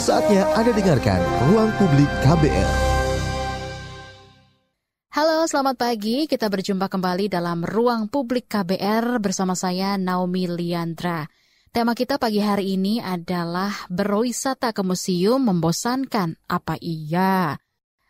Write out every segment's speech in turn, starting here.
Saatnya Anda dengarkan Ruang Publik KBR. Halo, selamat pagi. Kita berjumpa kembali dalam Ruang Publik KBR bersama saya Naomi Liandra. Tema kita pagi hari ini adalah berwisata ke museum membosankan. Apa iya?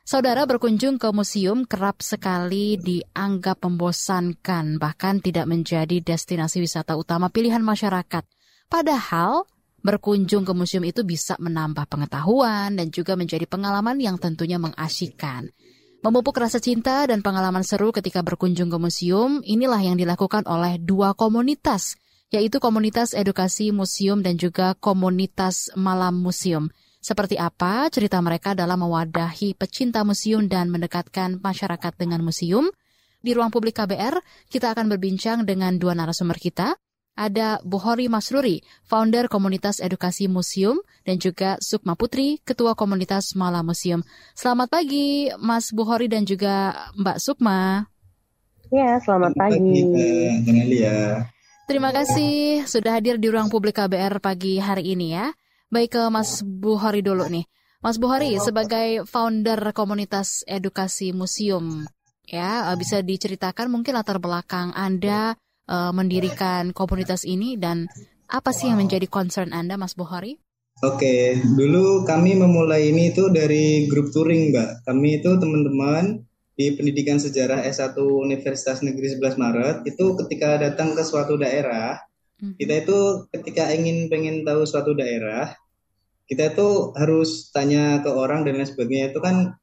Saudara berkunjung ke museum kerap sekali dianggap membosankan, bahkan tidak menjadi destinasi wisata utama pilihan masyarakat. Padahal berkunjung ke museum itu bisa menambah pengetahuan dan juga menjadi pengalaman yang tentunya mengasyikkan. Memupuk rasa cinta dan pengalaman seru ketika berkunjung ke museum, inilah yang dilakukan oleh dua komunitas yaitu komunitas edukasi museum dan juga komunitas malam museum. Seperti apa cerita mereka dalam mewadahi pecinta museum dan mendekatkan masyarakat dengan museum? Di ruang publik KBR, kita akan berbincang dengan dua narasumber kita. Ada Buhori Masruri, founder komunitas edukasi museum, dan juga Sukma Putri, ketua komunitas Malam Museum. Selamat pagi, Mas Buhori dan juga Mbak Sukma. Ya, selamat, selamat pagi. pagi Terima kasih sudah hadir di ruang publik KBR pagi hari ini ya. Baik ke Mas Buhari dulu nih. Mas Buhari sebagai founder komunitas edukasi museum ya bisa diceritakan mungkin latar belakang Anda uh, mendirikan komunitas ini dan apa sih yang menjadi concern Anda Mas Buhari? Oke, dulu kami memulai ini itu dari grup touring, Mbak. Kami itu teman-teman di pendidikan sejarah S1 Universitas Negeri 11 Maret itu ketika datang ke suatu daerah hmm. kita itu ketika ingin pengen tahu suatu daerah kita itu harus tanya ke orang dan lain sebagainya itu kan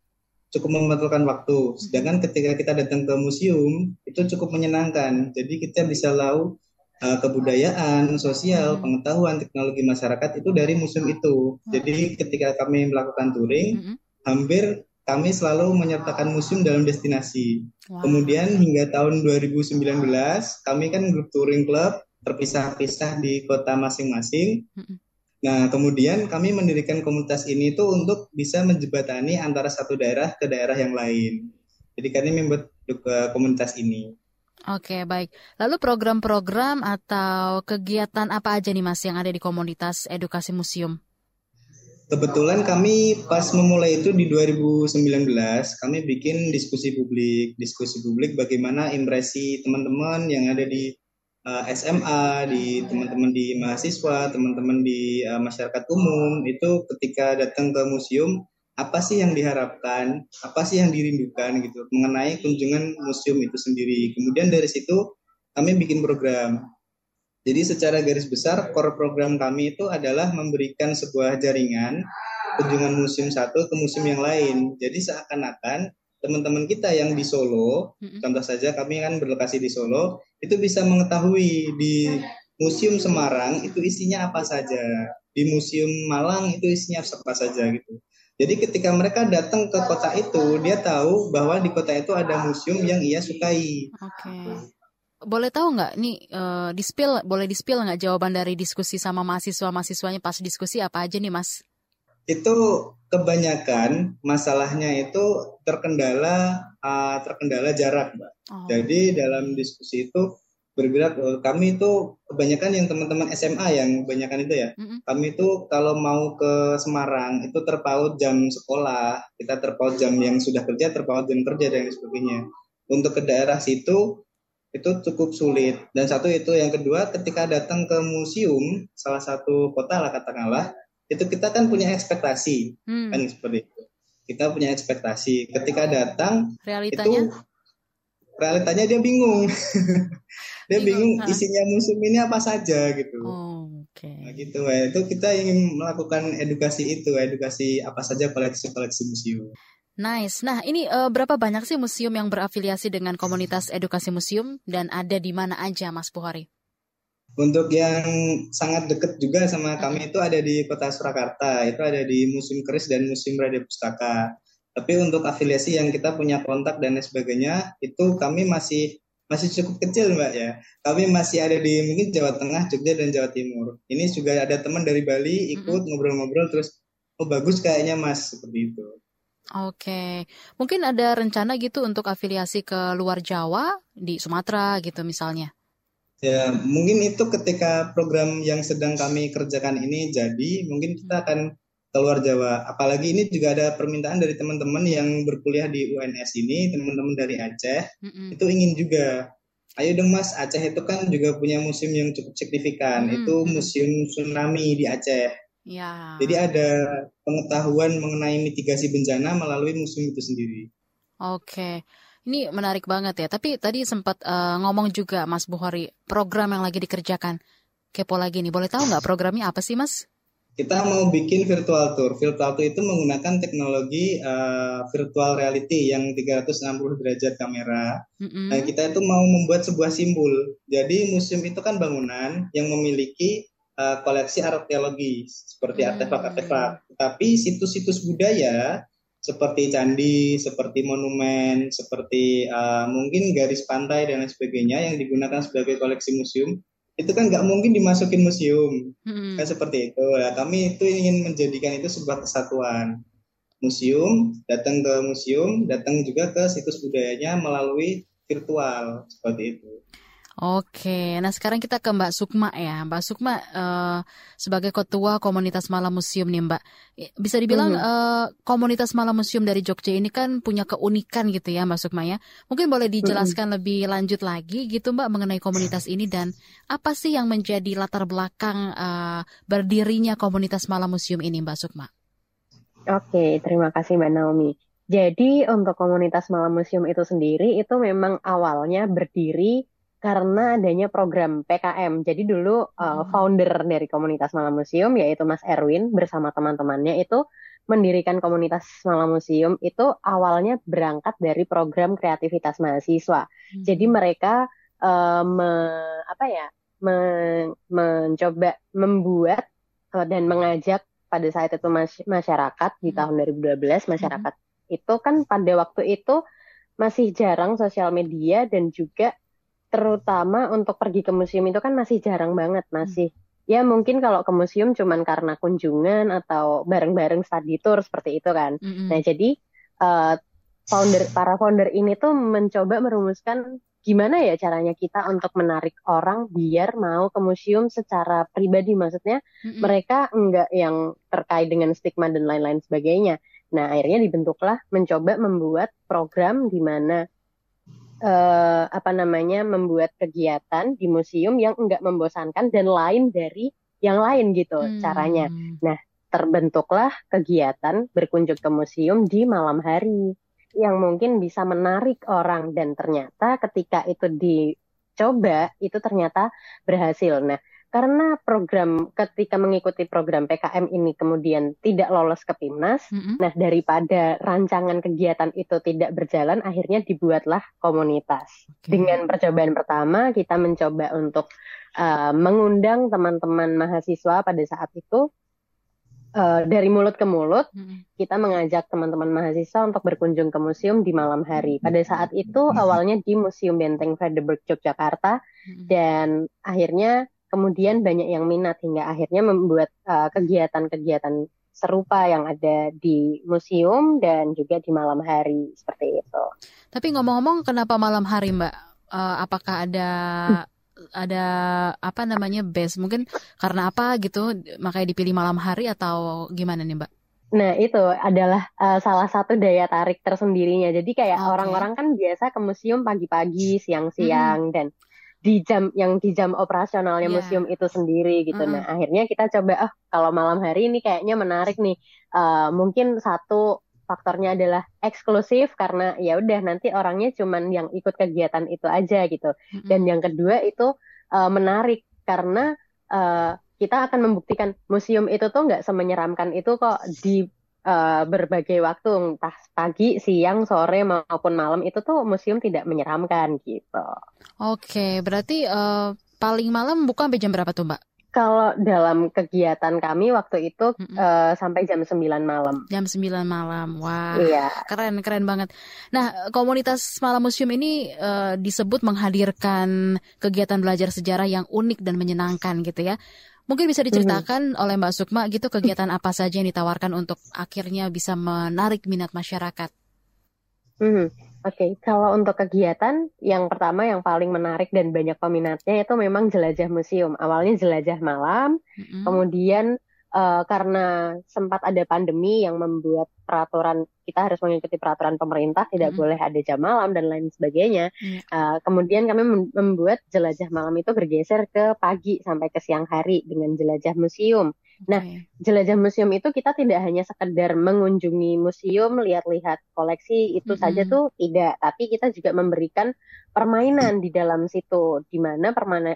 cukup membutuhkan waktu hmm. sedangkan ketika kita datang ke museum itu cukup menyenangkan jadi kita bisa tahu uh, kebudayaan sosial hmm. pengetahuan teknologi masyarakat itu dari museum itu jadi ketika kami melakukan touring hampir kami selalu menyertakan museum dalam destinasi. Wow. Kemudian hingga tahun 2019, kami kan grup touring club terpisah-pisah di kota masing-masing. Nah, kemudian kami mendirikan komunitas ini tuh untuk bisa menjebatani antara satu daerah ke daerah yang lain. Jadi kami membuat komunitas ini. Oke, baik. Lalu program-program atau kegiatan apa aja nih Mas yang ada di komunitas edukasi museum? Kebetulan kami pas memulai itu di 2019, kami bikin diskusi publik, diskusi publik bagaimana impresi teman-teman yang ada di eh, SMA, di teman-teman di mahasiswa, teman-teman di uh, masyarakat umum itu ketika datang ke museum apa sih yang diharapkan, apa sih yang dirindukan gitu mengenai kunjungan museum itu sendiri. Kemudian dari situ kami bikin program jadi secara garis besar core program kami itu adalah memberikan sebuah jaringan kunjungan museum satu ke museum yang lain. Jadi seakan-akan teman-teman kita yang di Solo, mm-hmm. contoh saja kami kan berlokasi di Solo, itu bisa mengetahui di Museum Semarang itu isinya apa saja, di Museum Malang itu isinya apa saja gitu. Jadi ketika mereka datang ke kota itu, dia tahu bahwa di kota itu ada museum yang ia sukai. Okay boleh tahu nggak nih uh, di spill boleh di spill nggak jawaban dari diskusi sama mahasiswa mahasiswanya pas diskusi apa aja nih mas? Itu kebanyakan masalahnya itu terkendala uh, terkendala jarak mbak. Oh. Jadi dalam diskusi itu bergerak uh, kami itu kebanyakan yang teman-teman SMA yang kebanyakan itu ya. Mm-hmm. Kami itu kalau mau ke Semarang itu terpaut jam sekolah, kita terpaut jam yang sudah kerja, terpaut jam kerja dan sebagainya. Untuk ke daerah situ itu cukup sulit. Dan satu itu yang kedua ketika datang ke museum salah satu kota lah katakanlah itu kita kan punya ekspektasi hmm. kan seperti itu. Kita punya ekspektasi. Ketika datang realitanya itu realitanya dia bingung. dia bingung, bingung isinya museum ini apa saja gitu. Oh, Oke. Okay. Nah, gitu ya. Itu kita ingin melakukan edukasi itu, edukasi apa saja koleksi-koleksi museum. Nice. Nah, ini uh, berapa banyak sih museum yang berafiliasi dengan komunitas edukasi museum dan ada di mana aja, Mas Buhari? Untuk yang sangat dekat juga sama kami itu ada di Kota Surakarta, itu ada di Museum Keris dan Museum Radio Pustaka. Tapi untuk afiliasi yang kita punya kontak dan lain sebagainya, itu kami masih masih cukup kecil mbak ya. Kami masih ada di mungkin Jawa Tengah, Jogja dan Jawa Timur. Ini juga ada teman dari Bali ikut ngobrol-ngobrol terus, oh bagus kayaknya mas seperti itu. Oke, mungkin ada rencana gitu untuk afiliasi ke luar Jawa di Sumatera gitu misalnya. Ya, mungkin itu ketika program yang sedang kami kerjakan ini jadi, mungkin kita akan keluar Jawa. Apalagi ini juga ada permintaan dari teman-teman yang berkuliah di UNS ini, teman-teman dari Aceh, mm-hmm. itu ingin juga. Ayo dong Mas, Aceh itu kan juga punya museum yang cukup signifikan. Mm-hmm. Itu museum tsunami di Aceh. Ya. Jadi ada pengetahuan mengenai mitigasi bencana melalui museum itu sendiri. Oke. Ini menarik banget ya. Tapi tadi sempat uh, ngomong juga Mas Buhari, program yang lagi dikerjakan. Kepo lagi nih, boleh tahu nggak programnya apa sih Mas? kita mau bikin virtual tour. Virtual tour itu menggunakan teknologi uh, virtual reality yang 360 derajat kamera. Mm-hmm. Nah, kita itu mau membuat sebuah simbol. Jadi museum itu kan bangunan yang memiliki uh, koleksi arkeologi seperti artefak-artefak. Tapi situs-situs budaya seperti candi, seperti monumen, seperti uh, mungkin garis pantai dan lain sebagainya yang digunakan sebagai koleksi museum itu kan nggak mungkin dimasukin museum. Hmm. kan seperti itu. Nah, kami itu ingin menjadikan itu sebuah kesatuan museum datang ke museum datang juga ke situs budayanya melalui virtual seperti itu Oke, nah sekarang kita ke Mbak Sukma ya. Mbak Sukma uh, sebagai ketua komunitas Malam Museum nih Mbak, bisa dibilang hmm. uh, komunitas Malam Museum dari Jogja ini kan punya keunikan gitu ya Mbak Sukma ya. Mungkin boleh dijelaskan hmm. lebih lanjut lagi gitu Mbak mengenai komunitas ini dan apa sih yang menjadi latar belakang uh, berdirinya komunitas Malam Museum ini Mbak Sukma? Oke, terima kasih Mbak Naomi. Jadi untuk komunitas Malam Museum itu sendiri itu memang awalnya berdiri karena adanya program PKM. Jadi dulu uh, founder dari komunitas Malam Museum yaitu Mas Erwin bersama teman-temannya itu mendirikan komunitas Malam Museum itu awalnya berangkat dari program kreativitas mahasiswa. Hmm. Jadi mereka uh, me, apa ya me, mencoba membuat uh, dan mengajak pada saat itu mas, masyarakat di hmm. tahun 2012 masyarakat hmm. itu kan pada waktu itu masih jarang sosial media dan juga terutama untuk pergi ke museum itu kan masih jarang banget hmm. masih hmm. ya mungkin kalau ke museum cuman karena kunjungan atau bareng-bareng study tour seperti itu kan hmm. nah jadi uh, founder para founder ini tuh mencoba merumuskan gimana ya caranya kita untuk menarik orang biar mau ke museum secara pribadi maksudnya mm-hmm. mereka enggak yang terkait dengan stigma dan lain-lain sebagainya. Nah, akhirnya dibentuklah mencoba membuat program di mana uh, apa namanya membuat kegiatan di museum yang enggak membosankan dan lain dari yang lain gitu hmm. caranya. Nah, terbentuklah kegiatan berkunjung ke museum di malam hari yang mungkin bisa menarik orang dan ternyata ketika itu dicoba itu ternyata berhasil. Nah, karena program ketika mengikuti program PKM ini kemudian tidak lolos ke PIMNAS, mm -hmm. nah daripada rancangan kegiatan itu tidak berjalan, akhirnya dibuatlah komunitas. Okay. Dengan percobaan pertama kita mencoba untuk uh, mengundang teman-teman mahasiswa pada saat itu uh, dari mulut ke mulut, hmm. kita mengajak teman-teman mahasiswa untuk berkunjung ke museum di malam hari. Pada saat itu awalnya di Museum Benteng Frederick Yogyakarta hmm. dan akhirnya kemudian banyak yang minat hingga akhirnya membuat uh, kegiatan-kegiatan serupa yang ada di museum dan juga di malam hari seperti itu. Tapi ngomong-ngomong, kenapa malam hari, Mbak? Uh, apakah ada ada apa namanya base? Mungkin karena apa gitu, makanya dipilih malam hari atau gimana nih, Mbak? Nah itu adalah uh, salah satu daya tarik tersendirinya. Jadi kayak orang-orang okay. kan biasa ke museum pagi-pagi, siang-siang, hmm. dan di jam yang di jam operasionalnya yeah. museum itu sendiri gitu. -huh. Nah akhirnya kita coba ah oh, kalau malam hari ini kayaknya menarik nih. Uh, mungkin satu faktornya adalah eksklusif karena ya udah nanti orangnya cuman yang ikut kegiatan itu aja gitu. -huh. Dan yang kedua itu uh, menarik karena uh, kita akan membuktikan museum itu tuh nggak semenyeramkan itu kok di uh, berbagai waktu entah pagi, siang, sore maupun malam itu tuh museum tidak menyeramkan gitu. Oke, berarti uh, paling malam buka sampai jam berapa tuh Mbak? Kalau dalam kegiatan kami waktu itu mm -mm. Uh, sampai jam 9 malam. Jam 9 malam. Wah. Iya. Keren keren banget. Nah, komunitas Malam Museum ini uh, disebut menghadirkan kegiatan belajar sejarah yang unik dan menyenangkan gitu ya. Mungkin bisa diceritakan mm-hmm. oleh Mbak Sukma gitu kegiatan apa saja yang ditawarkan untuk akhirnya bisa menarik minat masyarakat. Mm-hmm. Oke, okay. kalau untuk kegiatan yang pertama yang paling menarik dan banyak peminatnya itu memang jelajah museum. Awalnya jelajah malam, mm-hmm. kemudian uh, karena sempat ada pandemi yang membuat peraturan kita harus mengikuti peraturan pemerintah tidak mm-hmm. boleh ada jam malam dan lain sebagainya. Mm. Uh, kemudian kami membuat jelajah malam itu bergeser ke pagi sampai ke siang hari dengan jelajah museum. Nah, jelajah museum itu kita tidak hanya sekedar mengunjungi museum, lihat-lihat koleksi itu mm -hmm. saja tuh tidak, tapi kita juga memberikan permainan di dalam situ, di mana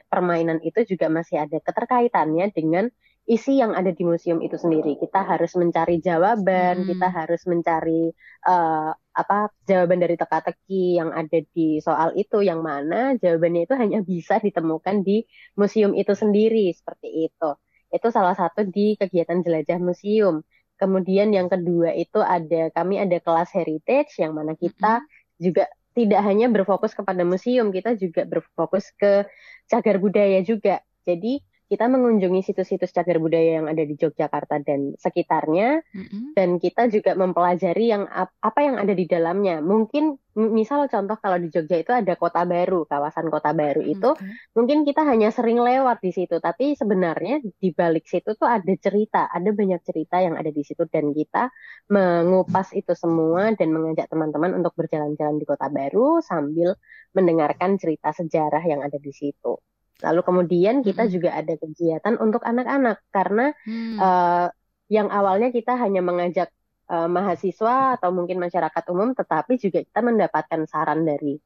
permainan itu juga masih ada keterkaitannya dengan isi yang ada di museum itu sendiri. Kita harus mencari jawaban, hmm. kita harus mencari uh, apa jawaban dari teka-teki yang ada di soal itu yang mana jawabannya itu hanya bisa ditemukan di museum itu sendiri seperti itu. Itu salah satu di kegiatan jelajah museum. Kemudian yang kedua itu ada kami ada kelas heritage yang mana kita mm-hmm. juga tidak hanya berfokus kepada museum, kita juga berfokus ke cagar budaya juga. Jadi kita mengunjungi situs-situs cagar budaya yang ada di Yogyakarta dan sekitarnya, mm-hmm. dan kita juga mempelajari yang apa yang ada di dalamnya. Mungkin misal contoh kalau di Jogja itu ada kota baru, kawasan kota baru itu, okay. mungkin kita hanya sering lewat di situ, tapi sebenarnya di balik situ tuh ada cerita, ada banyak cerita yang ada di situ, dan kita mengupas itu semua dan mengajak teman-teman untuk berjalan-jalan di kota baru sambil mendengarkan cerita sejarah yang ada di situ. Lalu kemudian kita hmm. juga ada kegiatan untuk anak-anak karena hmm. uh, yang awalnya kita hanya mengajak uh, mahasiswa atau mungkin masyarakat umum, tetapi juga kita mendapatkan saran dari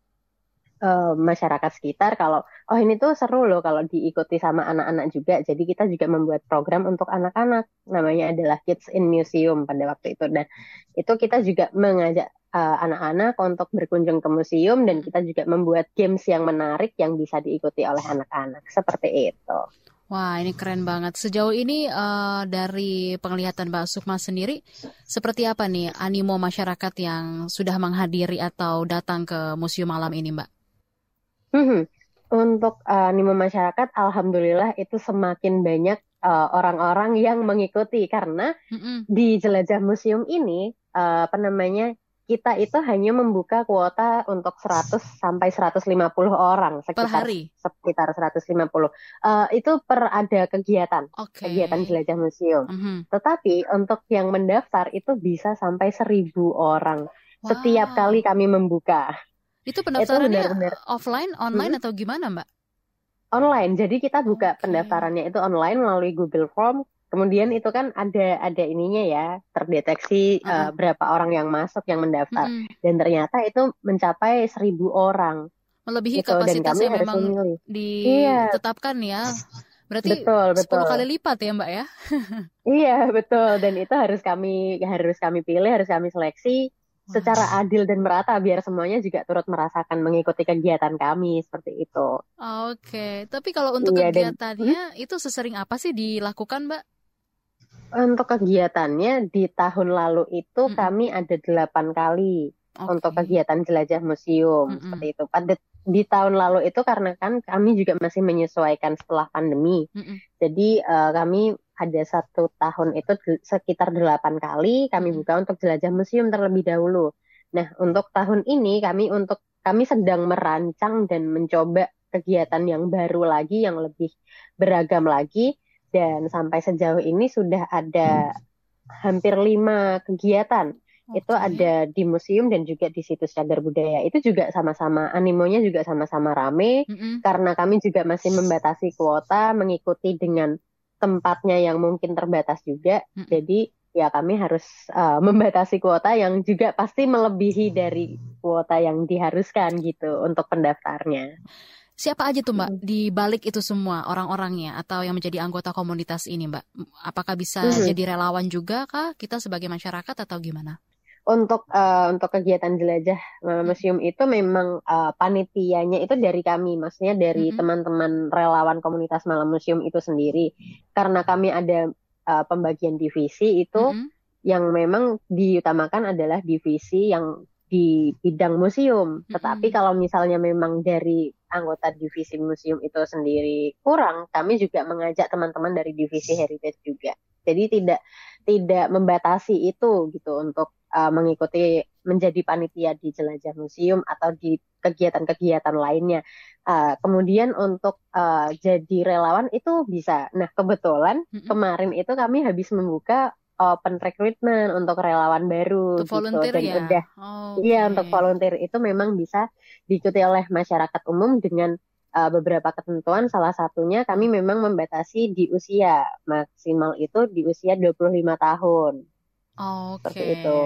uh, masyarakat sekitar kalau oh ini tuh seru loh kalau diikuti sama anak-anak juga. Jadi kita juga membuat program untuk anak-anak namanya adalah Kids in Museum pada waktu itu dan itu kita juga mengajak Eh, anak-anak uh, untuk berkunjung ke museum dan kita juga membuat games yang menarik yang bisa diikuti oleh anak-anak seperti itu. Wah, ini keren banget. Sejauh ini uh, dari penglihatan Mbak Sukma sendiri, seperti apa nih animo masyarakat yang sudah menghadiri atau datang ke museum malam ini, Mbak? Hmm, untuk uh, animo masyarakat, alhamdulillah itu semakin banyak orang-orang uh, yang mengikuti karena mm -hmm. di jelajah museum ini, uh, apa namanya, kita itu hanya membuka kuota untuk 100 sampai 150 orang sekitar per hari? sekitar 150. Uh, eh, itu per ada kegiatan, okay. kegiatan jelajah museum. Mm -hmm. Tetapi untuk yang mendaftar itu bisa sampai 1000 orang wow. setiap kali kami membuka. Itu pendaftarannya itu benar -benar, offline, online hmm? atau gimana, Mbak? Online. Jadi kita buka okay. pendaftarannya itu online melalui Google Form Kemudian itu kan ada ada ininya ya terdeteksi uh, uh berapa orang yang masuk yang mendaftar uh -huh. dan ternyata itu mencapai seribu orang. Melebihi gitu. kapasitas yang memang iya. ditetapkan iya. ya. Berarti betul, betul. 10 kali lipat ya Mbak ya? iya betul dan itu harus kami harus kami pilih harus kami seleksi secara adil dan merata biar semuanya juga turut merasakan mengikuti kegiatan kami seperti itu. Oke, okay. tapi kalau untuk iya, kegiatannya dan, itu sesering apa sih dilakukan, Mbak? Untuk kegiatannya di tahun lalu itu hmm. kami ada delapan kali okay. untuk kegiatan jelajah museum hmm. seperti itu. Pada di tahun lalu itu karena kan kami juga masih menyesuaikan setelah pandemi, hmm. jadi uh, kami ada satu tahun itu sekitar delapan kali kami buka untuk jelajah museum terlebih dahulu. Nah untuk tahun ini kami untuk kami sedang merancang dan mencoba kegiatan yang baru lagi yang lebih beragam lagi dan sampai sejauh ini sudah ada hampir lima kegiatan okay. itu ada di museum dan juga di situs cagar budaya itu juga sama-sama animonya juga sama-sama rame mm -hmm. karena kami juga masih membatasi kuota mengikuti dengan tempatnya yang mungkin terbatas juga mm -hmm. jadi ya kami harus uh, membatasi kuota yang juga pasti melebihi dari kuota yang diharuskan gitu untuk pendaftarnya. Siapa aja tuh Mbak di balik itu semua orang-orangnya atau yang menjadi anggota komunitas ini Mbak? Apakah bisa hmm. jadi relawan juga kah kita sebagai masyarakat atau gimana? Untuk uh, untuk kegiatan jelajah uh, museum itu memang uh, panitianya itu dari kami, maksudnya dari teman-teman mm-hmm. relawan komunitas malam museum itu sendiri. Karena kami ada uh, pembagian divisi itu mm-hmm. yang memang diutamakan adalah divisi yang di bidang museum. Tetapi mm-hmm. kalau misalnya memang dari anggota divisi museum itu sendiri kurang, kami juga mengajak teman-teman dari divisi heritage juga. Jadi tidak tidak membatasi itu gitu untuk uh, mengikuti menjadi panitia di jelajah museum atau di kegiatan-kegiatan lainnya. Uh, kemudian untuk uh, jadi relawan itu bisa. Nah kebetulan mm -hmm. kemarin itu kami habis membuka open recruitment untuk relawan baru untuk gitu volunteer dan ya? udah oh, iya okay. untuk volunteer itu memang bisa diikuti oleh masyarakat umum dengan uh, beberapa ketentuan salah satunya kami memang membatasi di usia maksimal itu di usia 25 tahun. Oh, Seperti itu.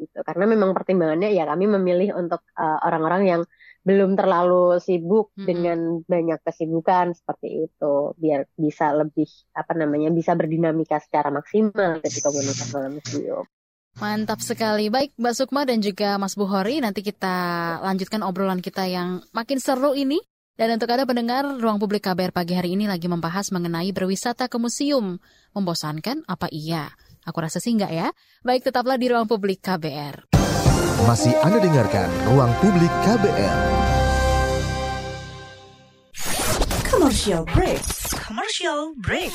Gitu. Karena memang pertimbangannya ya kami memilih untuk uh, orang-orang yang belum terlalu sibuk hmm. dengan banyak kesibukan seperti itu biar bisa lebih apa namanya bisa berdinamika secara maksimal di komunitas malam museum. Mantap sekali. Baik Mbak Sukma dan juga Mas Buhori, nanti kita lanjutkan obrolan kita yang makin seru ini. Dan untuk Anda pendengar, Ruang Publik KBR pagi hari ini lagi membahas mengenai berwisata ke museum. Membosankan apa iya? Aku rasa sih enggak ya. Baik, tetaplah di Ruang Publik KBR. Masih Anda dengarkan Ruang Publik KBR. Commercial break. Commercial break.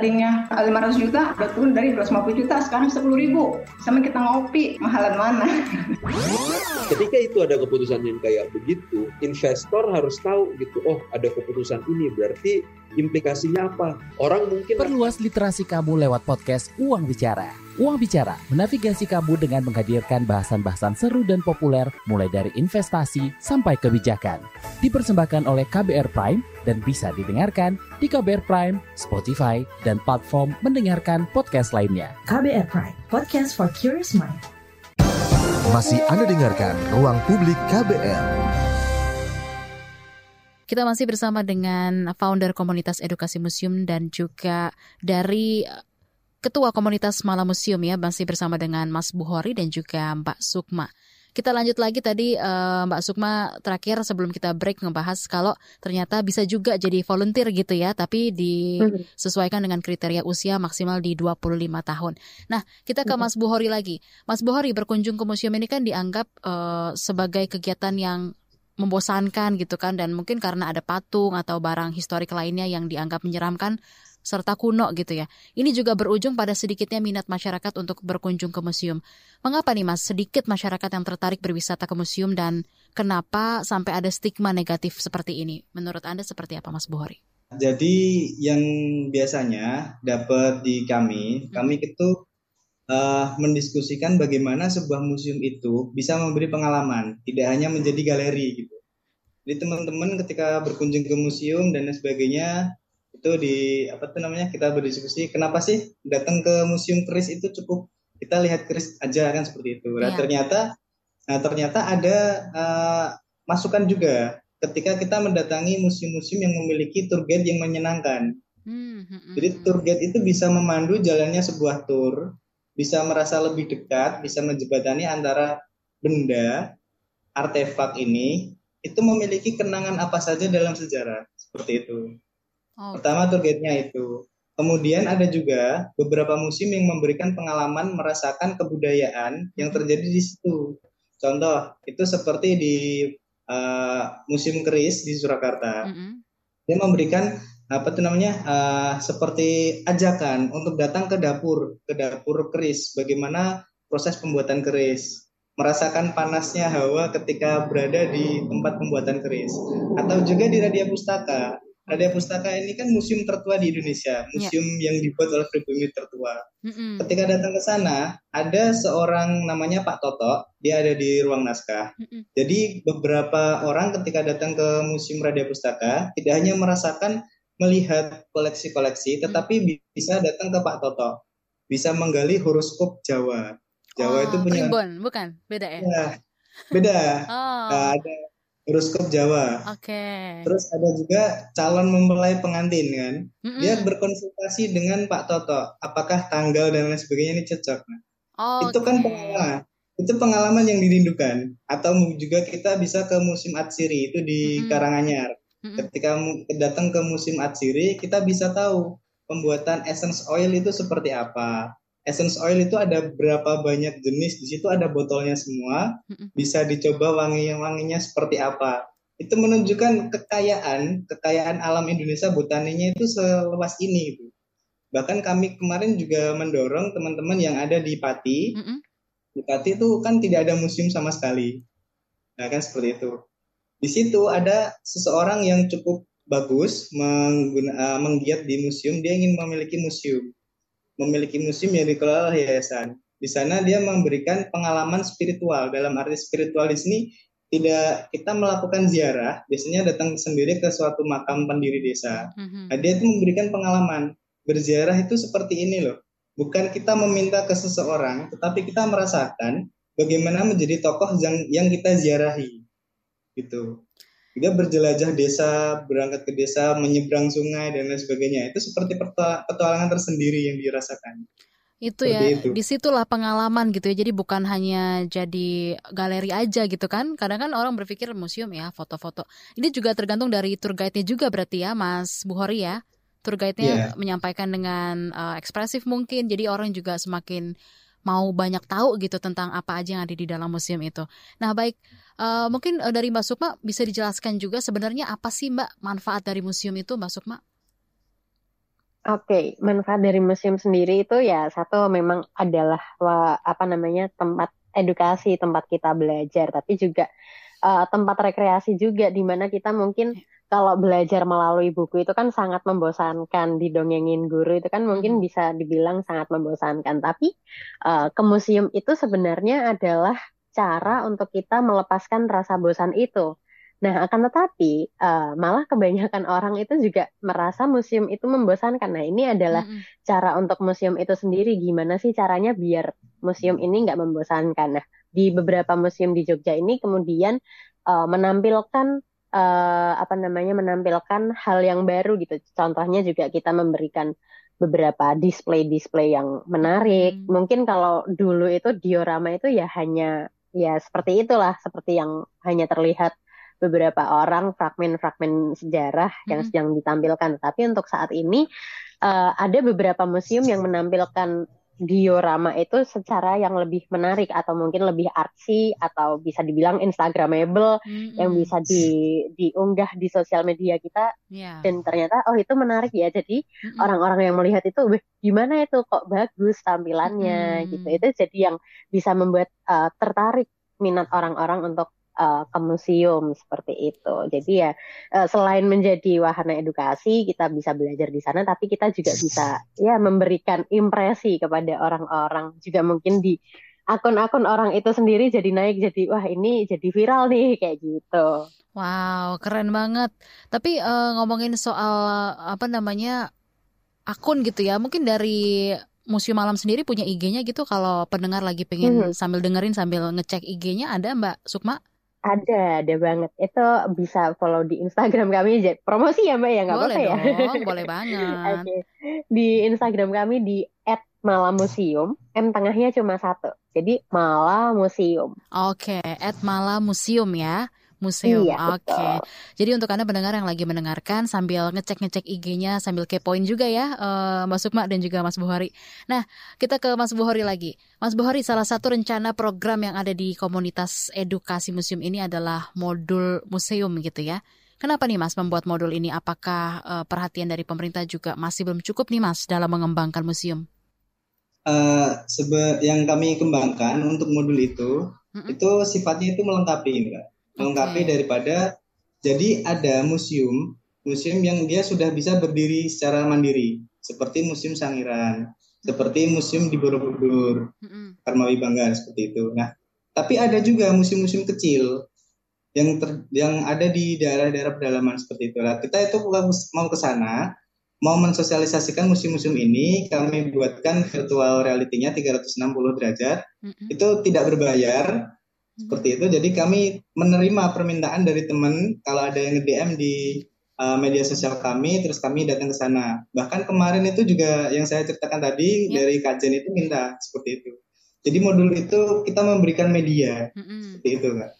Tadinya 500 juta udah turun dari 250 juta sekarang 10 ribu. Sama kita ngopi, mahalan mana? Ketika itu ada keputusan yang kayak begitu, investor harus tahu gitu, oh ada keputusan ini berarti implikasinya apa? Orang mungkin perluas literasi kamu lewat podcast Uang Bicara. Uang Bicara menavigasi kamu dengan menghadirkan bahasan-bahasan seru dan populer mulai dari investasi sampai kebijakan. Dipersembahkan oleh KBR Prime dan bisa didengarkan di KBR Prime, Spotify, dan platform mendengarkan podcast lainnya. KBR Prime, podcast for curious mind. Masih Anda dengarkan Ruang Publik KBR. Kita masih bersama dengan founder komunitas edukasi museum dan juga dari eh, Ketua Komunitas Malam Museum ya, masih bersama dengan Mas Buhori dan juga Mbak Sukma. Kita lanjut lagi tadi uh, Mbak Sukma terakhir sebelum kita break ngebahas kalau ternyata bisa juga jadi volunteer gitu ya, tapi disesuaikan dengan kriteria usia maksimal di 25 tahun. Nah, kita ke Mas Buhori lagi. Mas Buhori berkunjung ke museum ini kan dianggap uh, sebagai kegiatan yang membosankan gitu kan dan mungkin karena ada patung atau barang historik lainnya yang dianggap menyeramkan serta kuno gitu ya. Ini juga berujung pada sedikitnya minat masyarakat untuk berkunjung ke museum. Mengapa nih Mas sedikit masyarakat yang tertarik berwisata ke museum dan kenapa sampai ada stigma negatif seperti ini? Menurut Anda seperti apa Mas Buhori? Jadi yang biasanya dapat di kami, hmm. kami itu uh, mendiskusikan bagaimana sebuah museum itu bisa memberi pengalaman, tidak hanya menjadi galeri gitu. Jadi teman-teman ketika berkunjung ke museum dan sebagainya itu di apa tuh namanya kita berdiskusi kenapa sih datang ke museum keris itu cukup kita lihat keris aja kan seperti itu. Nah, yeah. ternyata nah ternyata ada uh, masukan juga ketika kita mendatangi museum-museum yang memiliki tour guide yang menyenangkan. Hmm, hmm, Jadi hmm. tour guide itu bisa memandu jalannya sebuah tour bisa merasa lebih dekat, bisa menjebatani antara benda, artefak ini itu memiliki kenangan apa saja dalam sejarah seperti itu. Oh. Pertama targetnya itu. Kemudian ada juga beberapa musim yang memberikan pengalaman merasakan kebudayaan yang terjadi di situ. Contoh itu seperti di uh, musim keris di Surakarta. Mm -hmm. Dia memberikan apa itu namanya uh, seperti ajakan untuk datang ke dapur ke dapur keris bagaimana proses pembuatan keris merasakan panasnya hawa ketika berada di tempat pembuatan keris atau juga di Radia Pustaka Radia Pustaka ini kan museum tertua di Indonesia, ya. museum yeah. yang dibuat oleh pribumi tertua. Mm-hmm. Ketika datang ke sana, ada seorang namanya Pak Toto, dia ada di ruang naskah. Mm-hmm. Jadi beberapa orang ketika datang ke museum Radia Pustaka tidak hanya merasakan melihat koleksi-koleksi, tetapi hmm. bisa datang ke Pak Toto, bisa menggali horoskop Jawa. Jawa oh, itu punya. Primbon, bukan? Beda ya? ya beda. oh. nah, ada horoskop Jawa. Oke. Okay. Terus ada juga calon mempelai pengantin kan, mm-hmm. dia berkonsultasi dengan Pak Toto, apakah tanggal dan lain sebagainya ini cocok. Nah, oh, itu okay. kan pengalaman. itu pengalaman yang dirindukan. Atau juga kita bisa ke musim Atsiri itu di mm -hmm. Karanganyar. Mm -hmm. Ketika datang ke musim Atsiri, kita bisa tahu pembuatan essence oil itu seperti apa. Essence oil itu ada berapa banyak jenis, di situ ada botolnya semua, bisa dicoba wangi-wanginya seperti apa. Itu menunjukkan kekayaan, kekayaan alam Indonesia botaninya itu seluas ini. Gitu. Bahkan kami kemarin juga mendorong teman-teman yang ada di Pati, mm -hmm. di Pati itu kan tidak ada museum sama sekali. Nah kan seperti itu. Di situ ada seseorang yang cukup bagus mengguna, uh, menggiat di museum, dia ingin memiliki museum memiliki museum yang dikelola yayasan. Di sana dia memberikan pengalaman spiritual. Dalam arti spiritual di sini tidak kita melakukan ziarah, biasanya datang sendiri ke suatu makam pendiri desa. Mm-hmm. Nah, dia itu memberikan pengalaman. Berziarah itu seperti ini loh. Bukan kita meminta ke seseorang, tetapi kita merasakan bagaimana menjadi tokoh yang yang kita ziarahi. Gitu. Dia berjelajah desa, berangkat ke desa, menyeberang sungai dan lain sebagainya. Itu seperti petualangan tersendiri yang dirasakan. Itu ya, itu. di situlah pengalaman gitu ya. Jadi bukan hanya jadi galeri aja gitu kan. Kadang kan orang berpikir museum ya, foto-foto. Ini juga tergantung dari tour guide-nya juga berarti ya, Mas Buhori ya. Tour guide-nya yeah. menyampaikan dengan uh, ekspresif mungkin. Jadi orang juga semakin mau banyak tahu gitu tentang apa aja yang ada di dalam museum itu. Nah, baik uh, mungkin uh, dari Mbak Sukma bisa dijelaskan juga sebenarnya apa sih Mbak manfaat dari museum itu, Mbak Sukma? Oke, okay. manfaat dari museum sendiri itu ya satu memang adalah apa namanya tempat edukasi, tempat kita belajar, tapi juga uh, tempat rekreasi juga di mana kita mungkin iya kalau belajar melalui buku itu kan sangat membosankan didongengin guru itu kan mungkin bisa dibilang sangat membosankan tapi uh, ke museum itu sebenarnya adalah cara untuk kita melepaskan rasa bosan itu nah akan tetapi uh, malah kebanyakan orang itu juga merasa museum itu membosankan nah ini adalah hmm. cara untuk museum itu sendiri gimana sih caranya biar museum ini nggak membosankan nah di beberapa museum di Jogja ini kemudian uh, menampilkan uh, apa namanya menampilkan hal yang baru gitu. Contohnya juga kita memberikan beberapa display-display yang menarik. Hmm. Mungkin kalau dulu itu diorama itu ya hanya ya seperti itulah, seperti yang hanya terlihat beberapa orang fragmen-fragmen sejarah hmm. yang sedang ditampilkan. Tapi untuk saat ini uh, ada beberapa museum yang menampilkan diorama itu secara yang lebih menarik atau mungkin lebih artsy atau bisa dibilang instagramable mm-hmm. yang bisa di diunggah di sosial media kita yeah. dan ternyata oh itu menarik ya jadi mm-hmm. orang-orang yang melihat itu gimana itu kok bagus tampilannya mm-hmm. gitu itu jadi yang bisa membuat uh, tertarik minat orang-orang untuk uh, ke museum seperti itu. Jadi ya uh, selain menjadi wahana edukasi kita bisa belajar di sana, tapi kita juga bisa ya memberikan impresi kepada orang-orang juga mungkin di akun-akun orang itu sendiri jadi naik jadi wah ini jadi viral nih kayak gitu. Wow keren banget. Tapi uh, ngomongin soal apa namanya akun gitu ya, mungkin dari Museum Malam sendiri punya IG-nya gitu kalau pendengar lagi pengen hmm. sambil dengerin sambil ngecek IG-nya ada Mbak Sukma? Ada, ada banget. Itu bisa follow di Instagram kami. Promosi ya Mbak ya, nggak apa-apa ya? boleh banget. okay. Di Instagram kami di @malamuseum, M tengahnya cuma satu. Jadi Malamuseum. Oke, okay, @malamuseum ya museum. Iya, Oke. Okay. Jadi untuk Anda pendengar yang lagi mendengarkan sambil ngecek-ngecek IG-nya sambil kepoin juga ya uh, Mas Sukma dan juga Mas Buhari. Nah, kita ke Mas Buhari lagi. Mas Buhari, salah satu rencana program yang ada di komunitas edukasi museum ini adalah modul museum gitu ya. Kenapa nih Mas membuat modul ini? Apakah uh, perhatian dari pemerintah juga masih belum cukup nih Mas dalam mengembangkan museum? Uh, sebe yang kami kembangkan untuk modul itu, mm -hmm. itu sifatnya itu melengkapi, Mbak melengkapi daripada jadi ada museum museum yang dia sudah bisa berdiri secara mandiri seperti museum Sangiran seperti museum di Borobudur mm-hmm. Karmawi Bangga seperti itu. Nah tapi ada juga museum-museum kecil yang ter, yang ada di daerah-daerah pedalaman seperti itu. Lah kita itu mau ke sana mau mensosialisasikan museum-museum ini kami buatkan virtual reality-nya 360 derajat. Mm-hmm. itu tidak berbayar seperti itu. Jadi kami menerima permintaan dari teman kalau ada yang nge-DM di uh, media sosial kami, terus kami datang ke sana. Bahkan kemarin itu juga yang saya ceritakan tadi ya. dari Kajen itu minta seperti itu. Jadi modul itu kita memberikan media Mm-mm. seperti itu kak.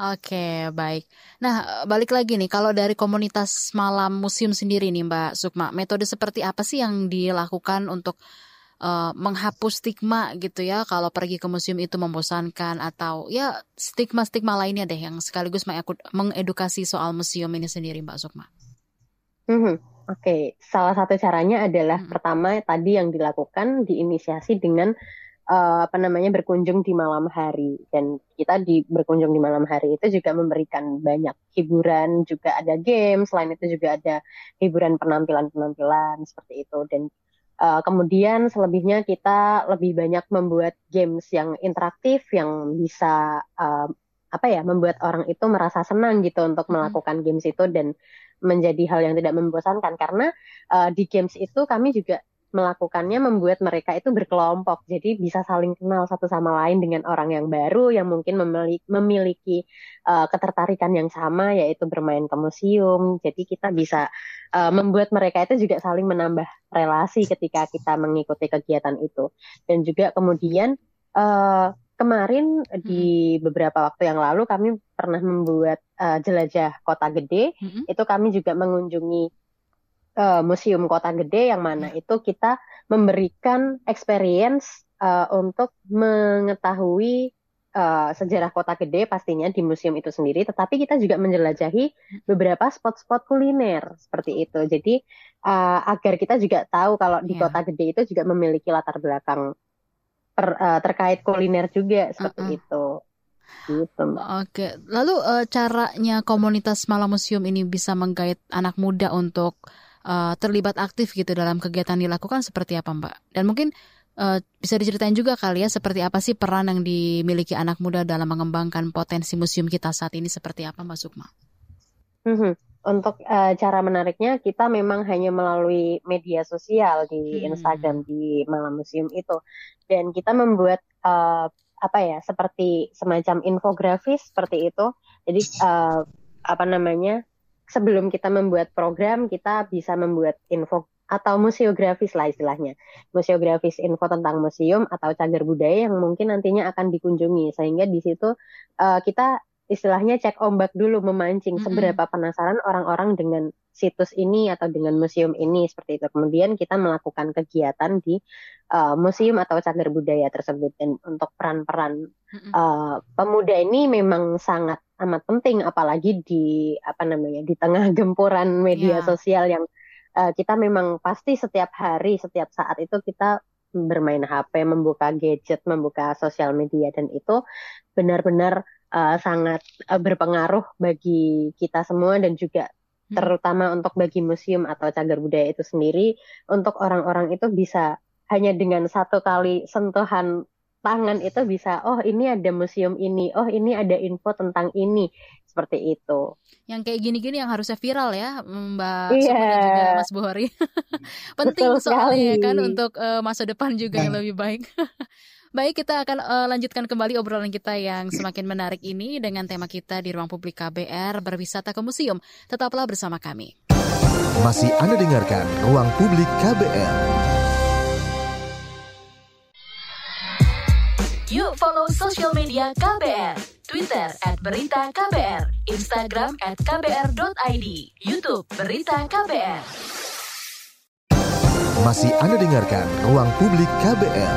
Oke, baik. Nah, balik lagi nih, kalau dari komunitas malam museum sendiri nih, Mbak Sukma, metode seperti apa sih yang dilakukan untuk eh, menghapus stigma gitu ya, kalau pergi ke museum itu membosankan atau ya stigma-stigma lainnya deh yang sekaligus mengedukasi soal museum ini sendiri, Mbak Sukma. Mhm. Oke, salah satu caranya adalah Mm. pertama tadi yang dilakukan diinisiasi dengan eh, apa namanya berkunjung di malam hari dan kita di berkunjung di malam hari itu juga memberikan banyak hiburan, juga ada game, selain itu juga ada hiburan penampilan-penampilan seperti itu dan eh, kemudian selebihnya kita lebih banyak membuat games yang interaktif yang bisa eh, apa ya membuat orang itu merasa senang gitu untuk melakukan games itu dan menjadi hal yang tidak membosankan. Karena uh, di games itu kami juga melakukannya membuat mereka itu berkelompok. Jadi bisa saling kenal satu sama lain dengan orang yang baru yang mungkin memiliki, memiliki uh, ketertarikan yang sama yaitu bermain ke museum. Jadi kita bisa uh, membuat mereka itu juga saling menambah relasi ketika kita mengikuti kegiatan itu. Dan juga kemudian uh, kemarin di beberapa waktu yang lalu kami pernah membuat uh, jelajah kota gede. Mm-mm. itu kami juga mengunjungi eh, museum kota gede yang mana itu kita memberikan experience eh, untuk mengetahui eh, sejarah kota gede pastinya di museum itu sendiri, tetapi kita juga menjelajahi beberapa spot-spot kuliner seperti itu. Jadi eh, agar kita juga tahu kalau di Iya. kota gede itu juga memiliki latar belakang per- eh, terkait kuliner juga seperti Uh-uh. itu. Gitu. Oke, lalu eh, caranya komunitas malam museum ini bisa menggait anak muda untuk eh, terlibat aktif gitu dalam kegiatan dilakukan seperti apa, Mbak? Dan mungkin eh, bisa diceritain juga kali ya seperti apa sih peran yang dimiliki anak muda dalam mengembangkan potensi museum kita saat ini seperti apa, Mbak Sukma? Mhm. Untuk eh, cara menariknya kita memang hanya melalui media sosial di Hmm. Instagram di Malam Museum itu dan kita membuat eh, apa ya seperti semacam infografis seperti itu. Jadi eh, apa namanya sebelum kita membuat program kita bisa membuat info atau museografis lah istilahnya. Museografis info tentang museum atau cagar budaya yang mungkin nantinya akan dikunjungi sehingga di situ eh, kita istilahnya cek ombak dulu memancing Mm-mm. seberapa penasaran orang-orang dengan situs ini atau dengan museum ini seperti itu. Kemudian kita melakukan kegiatan di uh, museum atau cagar budaya tersebut dan untuk peran-peran Mm-mm. uh, pemuda ini memang sangat amat penting apalagi di apa namanya di tengah gempuran media sosial yang uh, kita memang pasti setiap hari setiap saat itu kita bermain HP, membuka gadget, membuka sosial media dan itu benar-benar uh, sangat uh, berpengaruh bagi kita semua dan juga Hmm. terutama untuk bagi museum atau cagar budaya itu sendiri untuk orang-orang itu bisa hanya dengan satu kali sentuhan tangan itu bisa oh ini ada museum ini oh ini ada info tentang ini seperti itu Yang kayak gini-gini yang harusnya viral ya, Mbak Iya. Dan juga Mas Buhori. Penting Betul soalnya sekali. kan untuk eh, masa depan juga yang lebih baik. Baik, kita akan eh, lanjutkan kembali obrolan kita yang semakin menarik ini dengan tema kita di ruang publik KBR berwisata ke museum. Tetaplah bersama kami. Masih Anda dengarkan Ruang Publik KBR. Yuk follow sosial media KBR. Twitter at Berita KBR. Instagram at KBR.id. Youtube Berita KBR. Masih Anda dengarkan Ruang Publik KBR.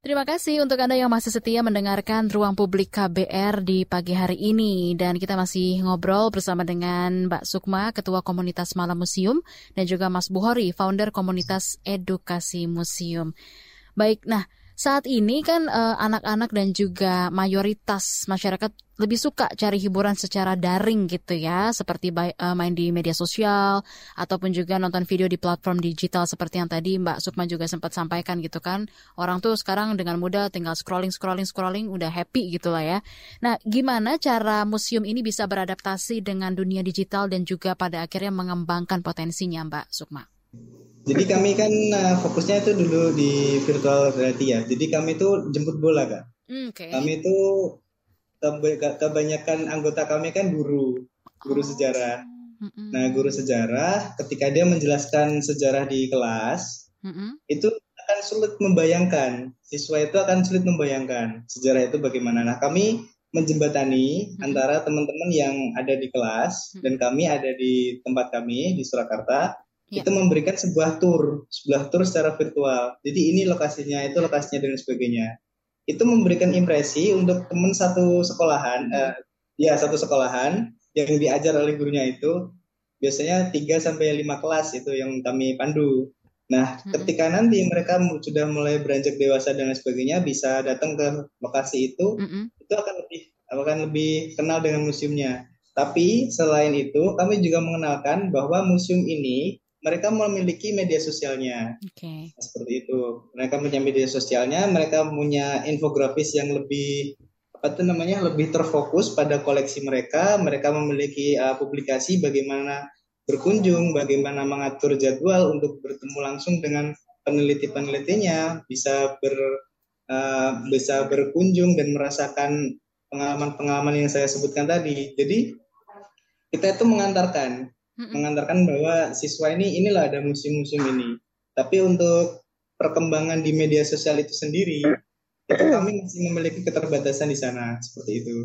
Terima kasih untuk Anda yang masih setia mendengarkan Ruang Publik KBR di pagi hari ini. Dan kita masih ngobrol bersama dengan Mbak Sukma, Ketua Komunitas Malam Museum, dan juga Mas Buhori, Founder Komunitas Edukasi Museum. Baik, nah saat ini kan eh, anak-anak dan juga mayoritas masyarakat lebih suka cari hiburan secara daring gitu ya, seperti bay- eh, main di media sosial ataupun juga nonton video di platform digital seperti yang tadi Mbak Sukma juga sempat sampaikan gitu kan. Orang tuh sekarang dengan mudah tinggal scrolling scrolling scrolling udah happy gitu lah ya. Nah, gimana cara museum ini bisa beradaptasi dengan dunia digital dan juga pada akhirnya mengembangkan potensinya Mbak Sukma? Jadi kami kan uh, fokusnya itu dulu di virtual reality ya. Jadi kami itu jemput bola kan. Hmm, Oke. Kami itu keba- kebanyakan anggota kami kan guru, guru sejarah. Nah, guru sejarah ketika dia menjelaskan sejarah di kelas, Mm-mm. itu akan sulit membayangkan. Siswa itu akan sulit membayangkan sejarah itu bagaimana. Nah, kami menjembatani hmm. antara teman-teman yang ada di kelas hmm. dan kami ada di tempat kami di Surakarta ya. itu memberikan sebuah tour, sebuah tour secara virtual. Jadi ini lokasinya, itu lokasinya dan sebagainya. Itu memberikan impresi untuk teman satu sekolahan, eh, ya satu sekolahan yang diajar oleh gurunya itu biasanya 3 sampai 5 kelas itu yang kami pandu. Nah, hmm. ketika nanti mereka sudah mulai beranjak dewasa dan sebagainya bisa datang ke lokasi itu, hmm. itu akan lebih akan lebih kenal dengan museumnya. Tapi selain itu, kami juga mengenalkan bahwa museum ini mereka memiliki media sosialnya. Okay. Seperti itu. Mereka punya media sosialnya, mereka punya infografis yang lebih apa itu namanya lebih terfokus pada koleksi mereka. Mereka memiliki uh, publikasi bagaimana berkunjung, bagaimana mengatur jadwal untuk bertemu langsung dengan peneliti-penelitinya, bisa ber uh, bisa berkunjung dan merasakan pengalaman-pengalaman yang saya sebutkan tadi. Jadi kita itu mengantarkan, mm-hmm. mengantarkan bahwa siswa ini inilah ada musim-musim ini. Tapi untuk perkembangan di media sosial itu sendiri, itu kami masih memiliki keterbatasan di sana seperti itu.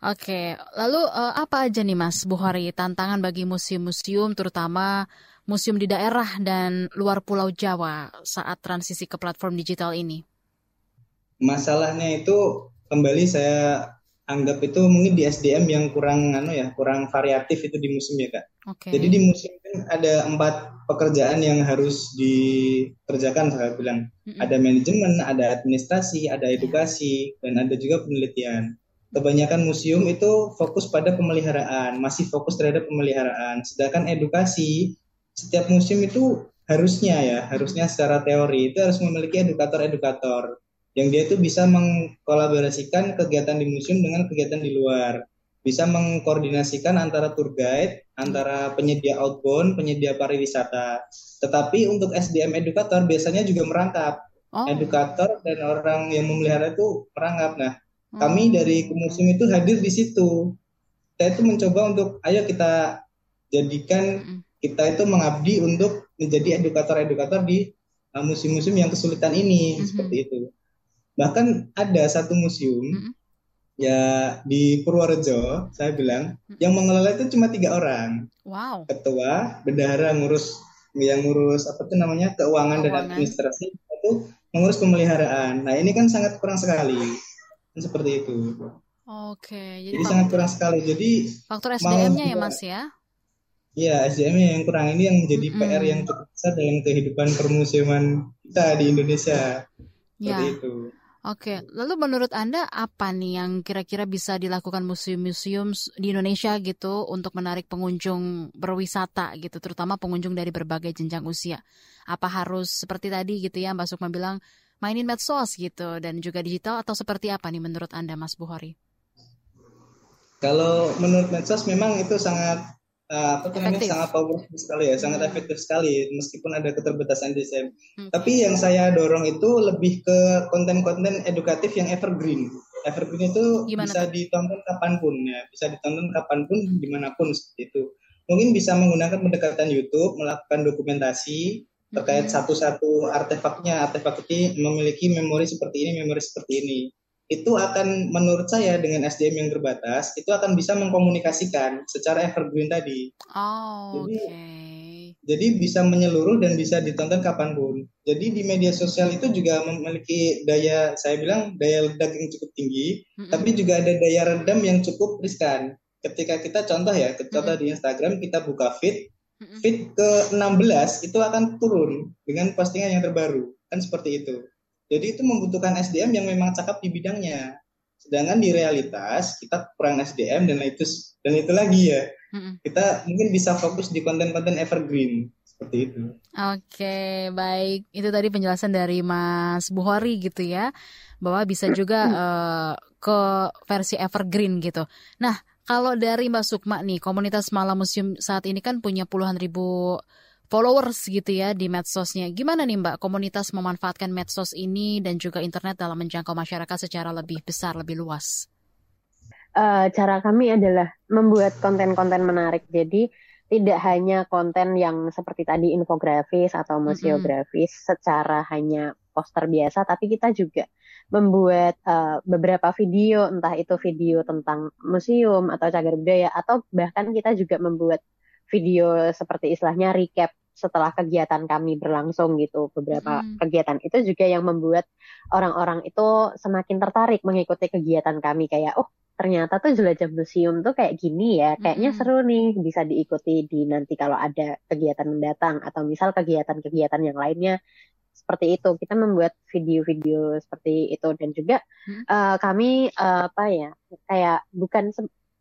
Oke, lalu uh, apa aja nih Mas Buhari tantangan bagi museum-museum terutama museum di daerah dan luar Pulau Jawa saat transisi ke platform digital ini? Masalahnya itu kembali saya anggap itu mungkin di SDM yang kurang anu ya, kurang variatif itu di museum ya, Kak. Okay. Jadi di museum kan ada empat pekerjaan yang harus dikerjakan saya bilang. Mm -hmm. Ada manajemen, ada administrasi, ada edukasi, dan ada juga penelitian. Kebanyakan museum itu fokus pada pemeliharaan, masih fokus terhadap pemeliharaan. Sedangkan edukasi, setiap museum itu harusnya ya, harusnya secara teori itu harus memiliki edukator-edukator yang dia itu bisa mengkolaborasikan kegiatan di museum dengan kegiatan di luar bisa mengkoordinasikan antara tour guide, antara penyedia outbound, penyedia pariwisata. Tetapi untuk SDM edukator biasanya juga merangkap. Oh. Edukator dan orang yang memelihara itu merangkap. Nah, hmm. kami dari museum itu hadir di situ. Kita itu mencoba untuk, ayo kita jadikan hmm. kita itu mengabdi untuk menjadi edukator-edukator di uh, museum-museum yang kesulitan ini, hmm. seperti itu. Bahkan ada satu museum hmm ya di Purworejo saya bilang hmm. yang mengelola itu cuma tiga orang wow ketua bendahara ngurus yang ngurus apa tuh namanya keuangan, keuangan. dan administrasi itu mengurus pemeliharaan nah ini kan sangat kurang sekali seperti itu oke jadi, jadi sangat kurang sekali jadi faktor SDM-nya ya mas ya Iya, SDM yang kurang ini yang menjadi mm -hmm. PR yang cukup besar dalam kehidupan permusiman kita di Indonesia. Ya. Seperti itu. Oke, lalu menurut Anda apa nih yang kira-kira bisa dilakukan museum-museum di Indonesia gitu untuk menarik pengunjung berwisata gitu, terutama pengunjung dari berbagai jenjang usia? Apa harus seperti tadi gitu ya Mbak Sukma bilang mainin medsos gitu dan juga digital atau seperti apa nih menurut Anda Mas Buhori? Kalau menurut medsos memang itu sangat uh, apa namanya sangat powerful sekali ya, sangat hmm. efektif sekali meskipun ada keterbatasan desain. Hmm. Tapi yang saya dorong itu lebih ke konten-konten edukatif yang evergreen. Evergreen itu Gimana bisa tuh? ditonton kapan pun ya, bisa ditonton kapan pun di mana pun seperti itu. Mungkin bisa menggunakan pendekatan YouTube, melakukan dokumentasi terkait satu-satu artefaknya. Artefak ini memiliki memori seperti ini, memori seperti ini itu akan menurut saya dengan SDM yang terbatas itu akan bisa mengkomunikasikan secara evergreen tadi. Oh, jadi, okay. jadi bisa menyeluruh dan bisa ditonton kapan pun. Jadi di media sosial itu juga memiliki daya saya bilang daya ledak yang cukup tinggi, mm -hmm. tapi juga ada daya redam yang cukup riskan. Ketika kita contoh ya, contoh mm -hmm. di Instagram kita buka feed, feed ke 16 itu akan turun dengan postingan yang terbaru. Kan seperti itu. Jadi itu membutuhkan SDM yang memang cakap di bidangnya. Sedangkan di realitas kita kurang SDM dan itu dan itu lagi ya. Kita mungkin bisa fokus di konten-konten evergreen seperti itu. Oke, baik. Itu tadi penjelasan dari Mas Buhori gitu ya, bahwa bisa juga uh, ke versi evergreen gitu. Nah, kalau dari Mbak Sukma nih, komunitas Malam Museum saat ini kan punya puluhan ribu followers gitu ya di medsosnya. Gimana nih Mbak komunitas memanfaatkan medsos ini dan juga internet dalam menjangkau masyarakat secara lebih besar, lebih luas? Uh, cara kami adalah membuat konten-konten menarik. Jadi tidak hanya konten yang seperti tadi infografis atau museografis mm -hmm. secara hanya poster biasa, tapi kita juga membuat uh, beberapa video, entah itu video tentang museum atau cagar budaya, atau bahkan kita juga membuat video seperti istilahnya recap setelah kegiatan kami berlangsung gitu beberapa hmm. kegiatan itu juga yang membuat orang-orang itu semakin tertarik mengikuti kegiatan kami kayak oh ternyata tuh jelajah museum tuh kayak gini ya, kayaknya mm-hmm. seru nih bisa diikuti di nanti kalau ada kegiatan mendatang atau misal kegiatan-kegiatan yang lainnya seperti itu. Kita membuat video-video seperti itu dan juga mm-hmm. uh, kami uh, apa ya kayak bukan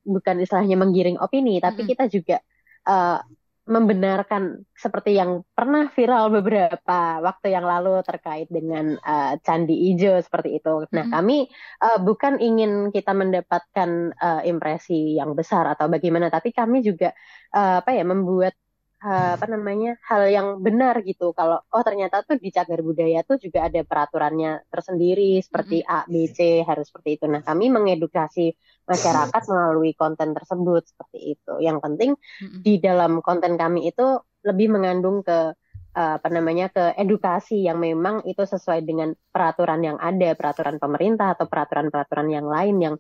bukan istilahnya menggiring opini, tapi mm-hmm. kita juga uh, membenarkan seperti yang pernah viral beberapa waktu yang lalu terkait dengan uh, candi ijo seperti itu. Nah, mm -hmm. kami uh, bukan ingin kita mendapatkan uh, impresi yang besar atau bagaimana, tapi kami juga uh, apa ya membuat apa namanya hal yang benar gitu. Kalau oh ternyata tuh di cagar budaya tuh juga ada peraturannya tersendiri seperti A B C harus seperti itu. Nah kami mengedukasi masyarakat melalui konten tersebut seperti itu. Yang penting di dalam konten kami itu lebih mengandung ke uh, apa namanya ke edukasi yang memang itu sesuai dengan peraturan yang ada peraturan pemerintah atau peraturan-peraturan yang lain yang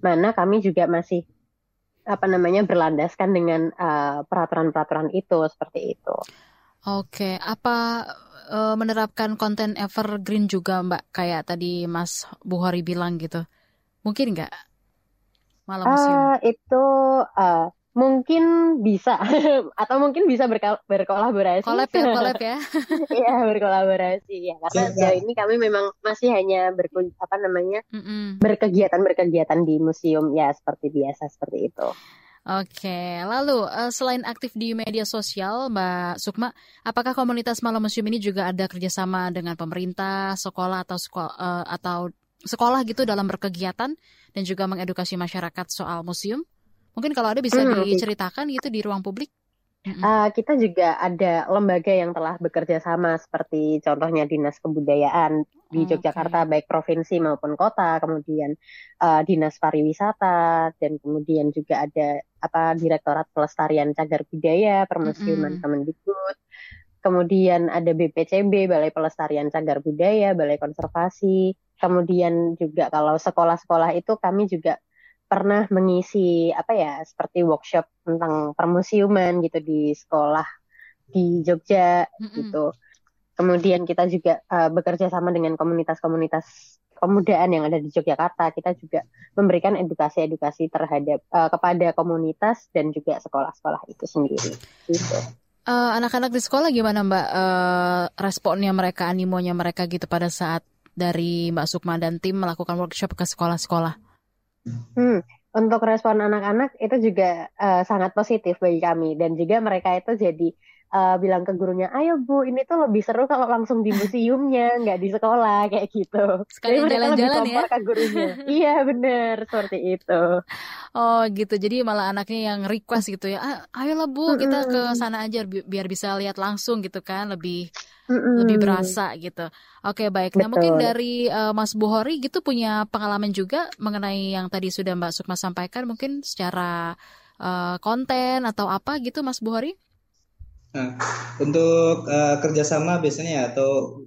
mana kami juga masih apa namanya berlandaskan dengan uh, peraturan-peraturan itu seperti itu. Oke, apa uh, menerapkan konten evergreen juga Mbak kayak tadi Mas Buhori bilang gitu? Mungkin nggak? Malam uh, itu uh, mungkin bisa atau mungkin bisa berkolaborasi. Kolab ya, kolab ya. Iya berkolaborasi ya karena sejauh ini kami memang masih hanya berkun apa namanya mm -mm. berkegiatan berkegiatan di museum ya seperti biasa seperti itu. Oke, lalu uh, selain aktif di media sosial, Mbak Sukma, apakah komunitas Malam Museum ini juga ada kerjasama dengan pemerintah, sekolah atau sekolah uh, atau sekolah gitu dalam berkegiatan dan juga mengedukasi masyarakat soal museum? Mungkin kalau ada bisa hmm, diceritakan gitu di ruang publik. Uh, kita juga ada lembaga yang telah bekerja sama seperti contohnya dinas kebudayaan di Yogyakarta okay. baik provinsi maupun kota, kemudian uh, dinas pariwisata dan kemudian juga ada apa direktorat pelestarian cagar budaya permusiuman mm -hmm. Kemendikbud. Kemudian ada BPCB Balai Pelestarian Cagar Budaya, Balai Konservasi. Kemudian juga kalau sekolah-sekolah itu kami juga pernah mengisi apa ya seperti workshop tentang permusiuman gitu di sekolah di Jogja mm-hmm. gitu. Kemudian kita juga uh, bekerja sama dengan komunitas-komunitas pemudaan yang ada di Yogyakarta. Kita juga memberikan edukasi-edukasi terhadap uh, kepada komunitas dan juga sekolah-sekolah itu sendiri. Gitu. Uh, anak-anak di sekolah gimana Mbak uh, responnya mereka, animonya mereka gitu pada saat dari Mbak Sukma dan tim melakukan workshop ke sekolah-sekolah? Hmm, untuk respon anak-anak itu juga uh, sangat positif bagi kami dan juga mereka itu jadi uh, bilang ke gurunya, ayo bu, ini tuh lebih seru kalau langsung di museumnya, nggak di sekolah kayak gitu. Sekali jalan-jalan ya? Ke gurunya. iya bener, seperti itu. Oh gitu, jadi malah anaknya yang request gitu ya, ah, ayolah bu, kita ke sana aja bi biar bisa lihat langsung gitu kan, lebih Mm-mm. lebih berasa gitu. Oke baik. Betul. Nah mungkin dari uh, Mas Buhori gitu punya pengalaman juga mengenai yang tadi sudah Mbak Sukma sampaikan, mungkin secara uh, konten atau apa gitu Mas Buhori? Nah, untuk uh, kerjasama biasanya ya atau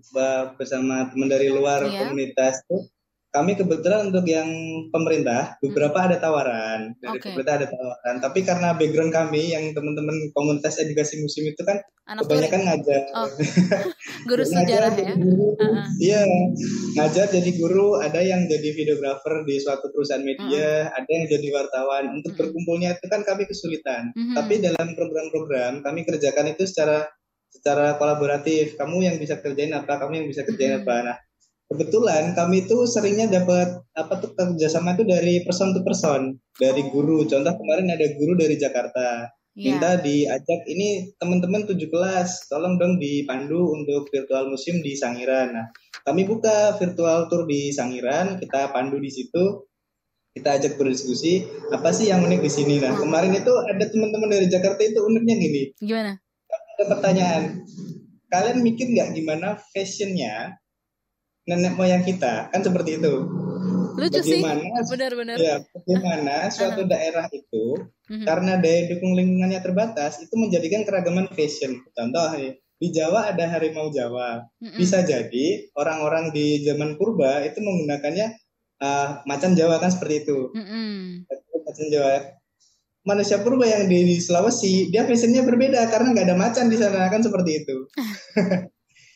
bersama teman dari luar yeah. komunitas itu kami kebetulan untuk yang pemerintah beberapa hmm. ada tawaran dari okay. pemerintah ada tawaran tapi karena background kami yang teman-teman komunitas edukasi museum itu kan Anak kebanyakan tuh. ngajar oh. guru sejarah ya iya uh-huh. ngajar jadi guru ada yang jadi videografer di suatu perusahaan media uh-huh. ada yang jadi wartawan untuk uh-huh. berkumpulnya itu kan kami kesulitan uh-huh. tapi dalam program-program kami kerjakan itu secara secara kolaboratif kamu yang bisa kerjain apa kamu yang bisa kerjain uh-huh. apa nah kebetulan kami itu seringnya dapat apa tuh kerjasama itu dari person to person dari guru. Contoh kemarin ada guru dari Jakarta. Yeah. minta diajak ini teman-teman tujuh kelas tolong dong dipandu untuk virtual museum di Sangiran. Nah kami buka virtual tour di Sangiran kita pandu di situ kita ajak berdiskusi apa sih yang unik di sini? Nah kemarin itu ada teman-teman dari Jakarta itu uniknya gini. Gimana? Ada pertanyaan kalian mikir nggak gimana fashionnya nenek moyang kita kan seperti itu Lucu sih. bagaimana Benar-benar. ya bagaimana suatu daerah itu Mhm. karena daya dukung lingkungannya terbatas itu menjadikan keragaman fashion. Contoh nih, di Jawa ada harimau Jawa. Mm-mm. Bisa jadi orang-orang di zaman purba itu menggunakannya uh, macan Jawa kan seperti itu. Mm-mm. Macan Jawa. Manusia purba yang di, di Sulawesi dia fashionnya berbeda karena nggak ada macan di sana kan seperti itu.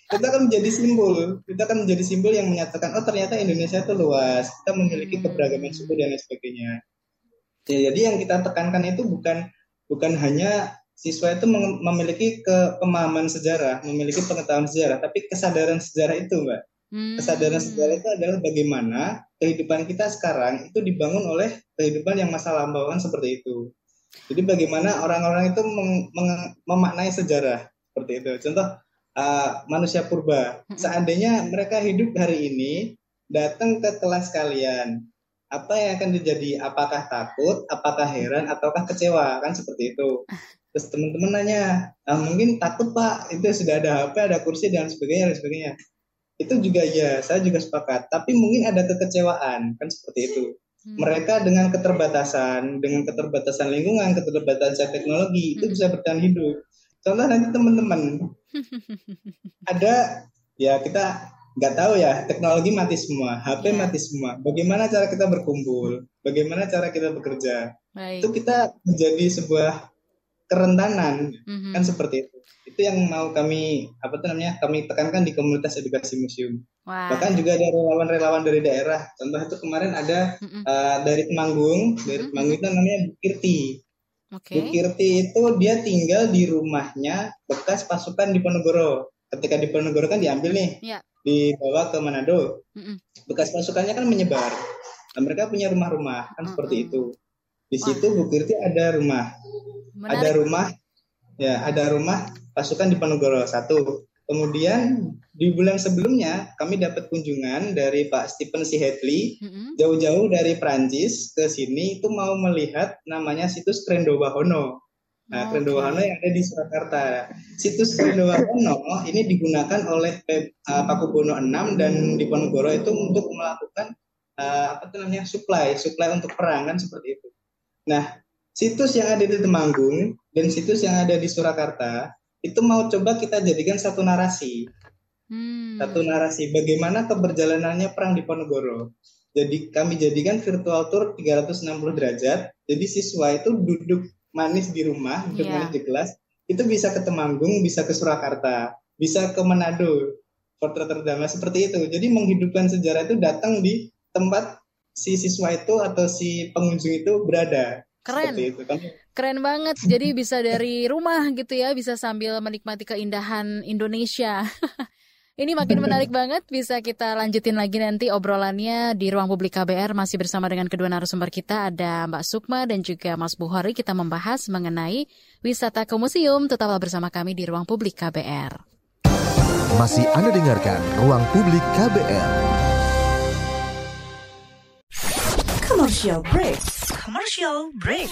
itu akan menjadi simbol, itu akan menjadi simbol yang menyatakan oh ternyata Indonesia itu luas, kita memiliki Hmm. keberagaman suku dan lain sebagainya. Ya, jadi yang kita tekankan itu bukan bukan hanya siswa itu mem- memiliki ke pemahaman sejarah, memiliki pengetahuan sejarah, tapi kesadaran sejarah itu, Mbak. Hmm. Kesadaran sejarah itu adalah bagaimana kehidupan kita sekarang itu dibangun oleh kehidupan yang masa lampau kan seperti itu. Jadi bagaimana orang-orang itu meng- meng- memaknai sejarah seperti itu. Contoh uh, manusia purba, seandainya mereka hidup hari ini datang ke kelas kalian, apa yang akan terjadi? Apakah takut, apakah heran, ataukah kecewa? Kan seperti itu. Terus teman-teman nanya, ah, mungkin takut pak, itu sudah ada HP, ada kursi dan sebagainya dan sebagainya. Itu juga ya saya juga sepakat. Tapi mungkin ada kekecewaan kan seperti itu. Hmm. mereka dengan keterbatasan dengan keterbatasan lingkungan keterbatasan teknologi itu bisa bertahan hidup contoh nanti teman-teman ada ya kita nggak tahu ya teknologi mati semua HP Iya. mati semua. Bagaimana cara kita berkumpul? Bagaimana cara kita bekerja? Baik. itu kita menjadi sebuah kerentanan. Mhm. kan seperti itu. Itu yang mau kami apa tuh namanya kami tekankan di komunitas edukasi museum. Wah. bahkan juga ada relawan-relawan dari daerah. Contoh itu kemarin ada uh, dari Temanggung. Dari Mhm. Temanggung itu namanya Kirti Oke. Bu Kirti itu dia tinggal di rumahnya bekas pasukan di Ponorogo ketika di Ponorogo kan diambil nih Iya. dibawa ke Manado Mm-mm. bekas pasukannya kan menyebar Nah, mereka punya rumah-rumah kan seperti Mm-mm. itu di situ Bu Kirti ada rumah ada Menarik. rumah ya ada rumah pasukan di Ponorogo satu kemudian di bulan sebelumnya kami dapat kunjungan dari Pak Stephen C. Hadley Mm-mm. jauh-jauh dari Prancis ke sini itu mau melihat namanya situs Krendowahono nah Oke. Krendowahono yang ada di Surakarta situs Krendowahono ini digunakan oleh uh, Pakubono VI dan di Ponorogo itu untuk melakukan uh, apa itu namanya supply supply untuk perang kan seperti itu nah situs yang ada di Temanggung dan situs yang ada di Surakarta itu mau coba kita jadikan satu narasi Hmm. satu narasi bagaimana keberjalanannya perang di Ponorogo. Jadi kami jadikan virtual tour 360 derajat. Jadi siswa itu duduk manis di rumah, duduk Iya. manis di kelas, itu bisa ke Temanggung, bisa ke Surakarta, bisa ke Manado, Fort Rotterdam seperti itu. Jadi menghidupkan sejarah itu datang di tempat si siswa itu atau si pengunjung itu berada. Keren. Seperti itu. Kami Keren banget. Jadi bisa dari rumah gitu ya, bisa sambil menikmati keindahan Indonesia. Ini makin menarik banget. Bisa kita lanjutin lagi nanti obrolannya di ruang publik KBR masih bersama dengan kedua narasumber kita ada Mbak Sukma dan juga Mas Buhori. Kita membahas mengenai wisata ke museum. Tetaplah bersama kami di ruang publik KBR. Masih Anda dengarkan Ruang Publik KBR. Commercial break. Commercial break.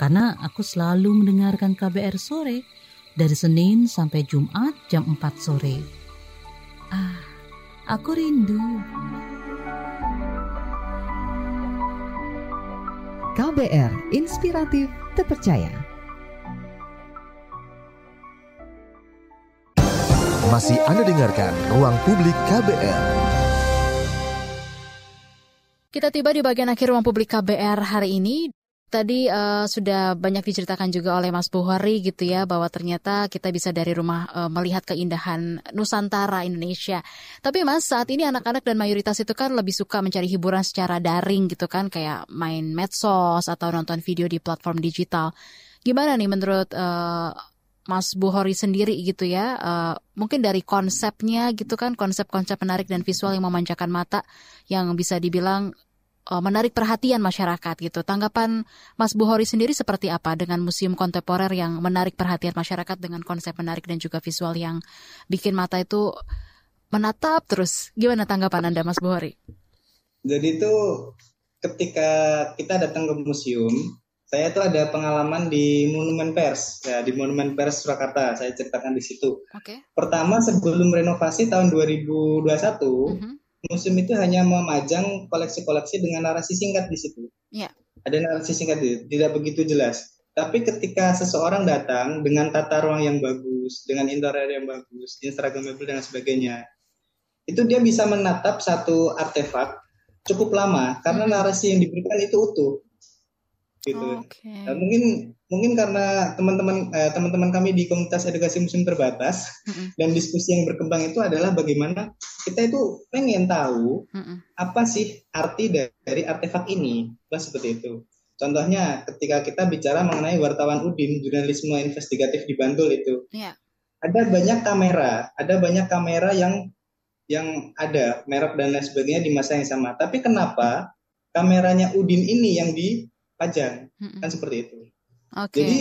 Karena aku selalu mendengarkan KBR sore dari Senin sampai Jumat jam 4 sore. Ah, aku rindu. KBR Inspiratif Terpercaya. Masih Anda dengarkan Ruang Publik KBR. Kita tiba di bagian akhir ruang publik KBR hari ini. Tadi eh, sudah banyak diceritakan juga oleh Mas Buhari gitu ya bahwa ternyata kita bisa dari rumah eh, melihat keindahan Nusantara Indonesia. Tapi Mas saat ini anak-anak dan mayoritas itu kan lebih suka mencari hiburan secara daring gitu kan kayak main medsos atau nonton video di platform digital. Gimana nih menurut eh, Mas Buhori sendiri gitu ya, uh, mungkin dari konsepnya gitu kan, konsep-konsep menarik dan visual yang memanjakan mata, yang bisa dibilang uh, menarik perhatian masyarakat gitu. Tanggapan Mas Buhori sendiri seperti apa dengan museum kontemporer yang menarik perhatian masyarakat dengan konsep menarik dan juga visual yang bikin mata itu menatap terus. Gimana tanggapan Anda Mas Buhori? Jadi itu ketika kita datang ke museum, saya tuh ada pengalaman di Monumen Pers, ya di Monumen Pers Surakarta. Saya ceritakan di situ. Okay. Pertama sebelum renovasi tahun 2021, mm -hmm. Museum itu hanya memajang koleksi-koleksi dengan narasi singkat di situ. Yeah. Ada narasi singkat, tidak begitu jelas. Tapi ketika seseorang datang dengan tata ruang yang bagus, dengan interior yang bagus, instagramable dan sebagainya, itu dia bisa menatap satu artefak cukup lama karena mm-hmm. narasi yang diberikan itu utuh gitu. Okay. Nah, mungkin mungkin karena teman-teman eh, teman-teman kami di komunitas edukasi musim terbatas mm-hmm. dan diskusi yang berkembang itu adalah bagaimana kita itu pengen tahu mm-hmm. apa sih arti dari, dari artefak ini, lah seperti itu. Contohnya ketika kita bicara mengenai wartawan Udin, jurnalisme investigatif di Bantul itu, yeah. ada banyak kamera, ada banyak kamera yang yang ada merek dan lain sebagainya di masa yang sama. Tapi kenapa kameranya Udin ini yang di pajang hmm. kan seperti itu. Okay. Jadi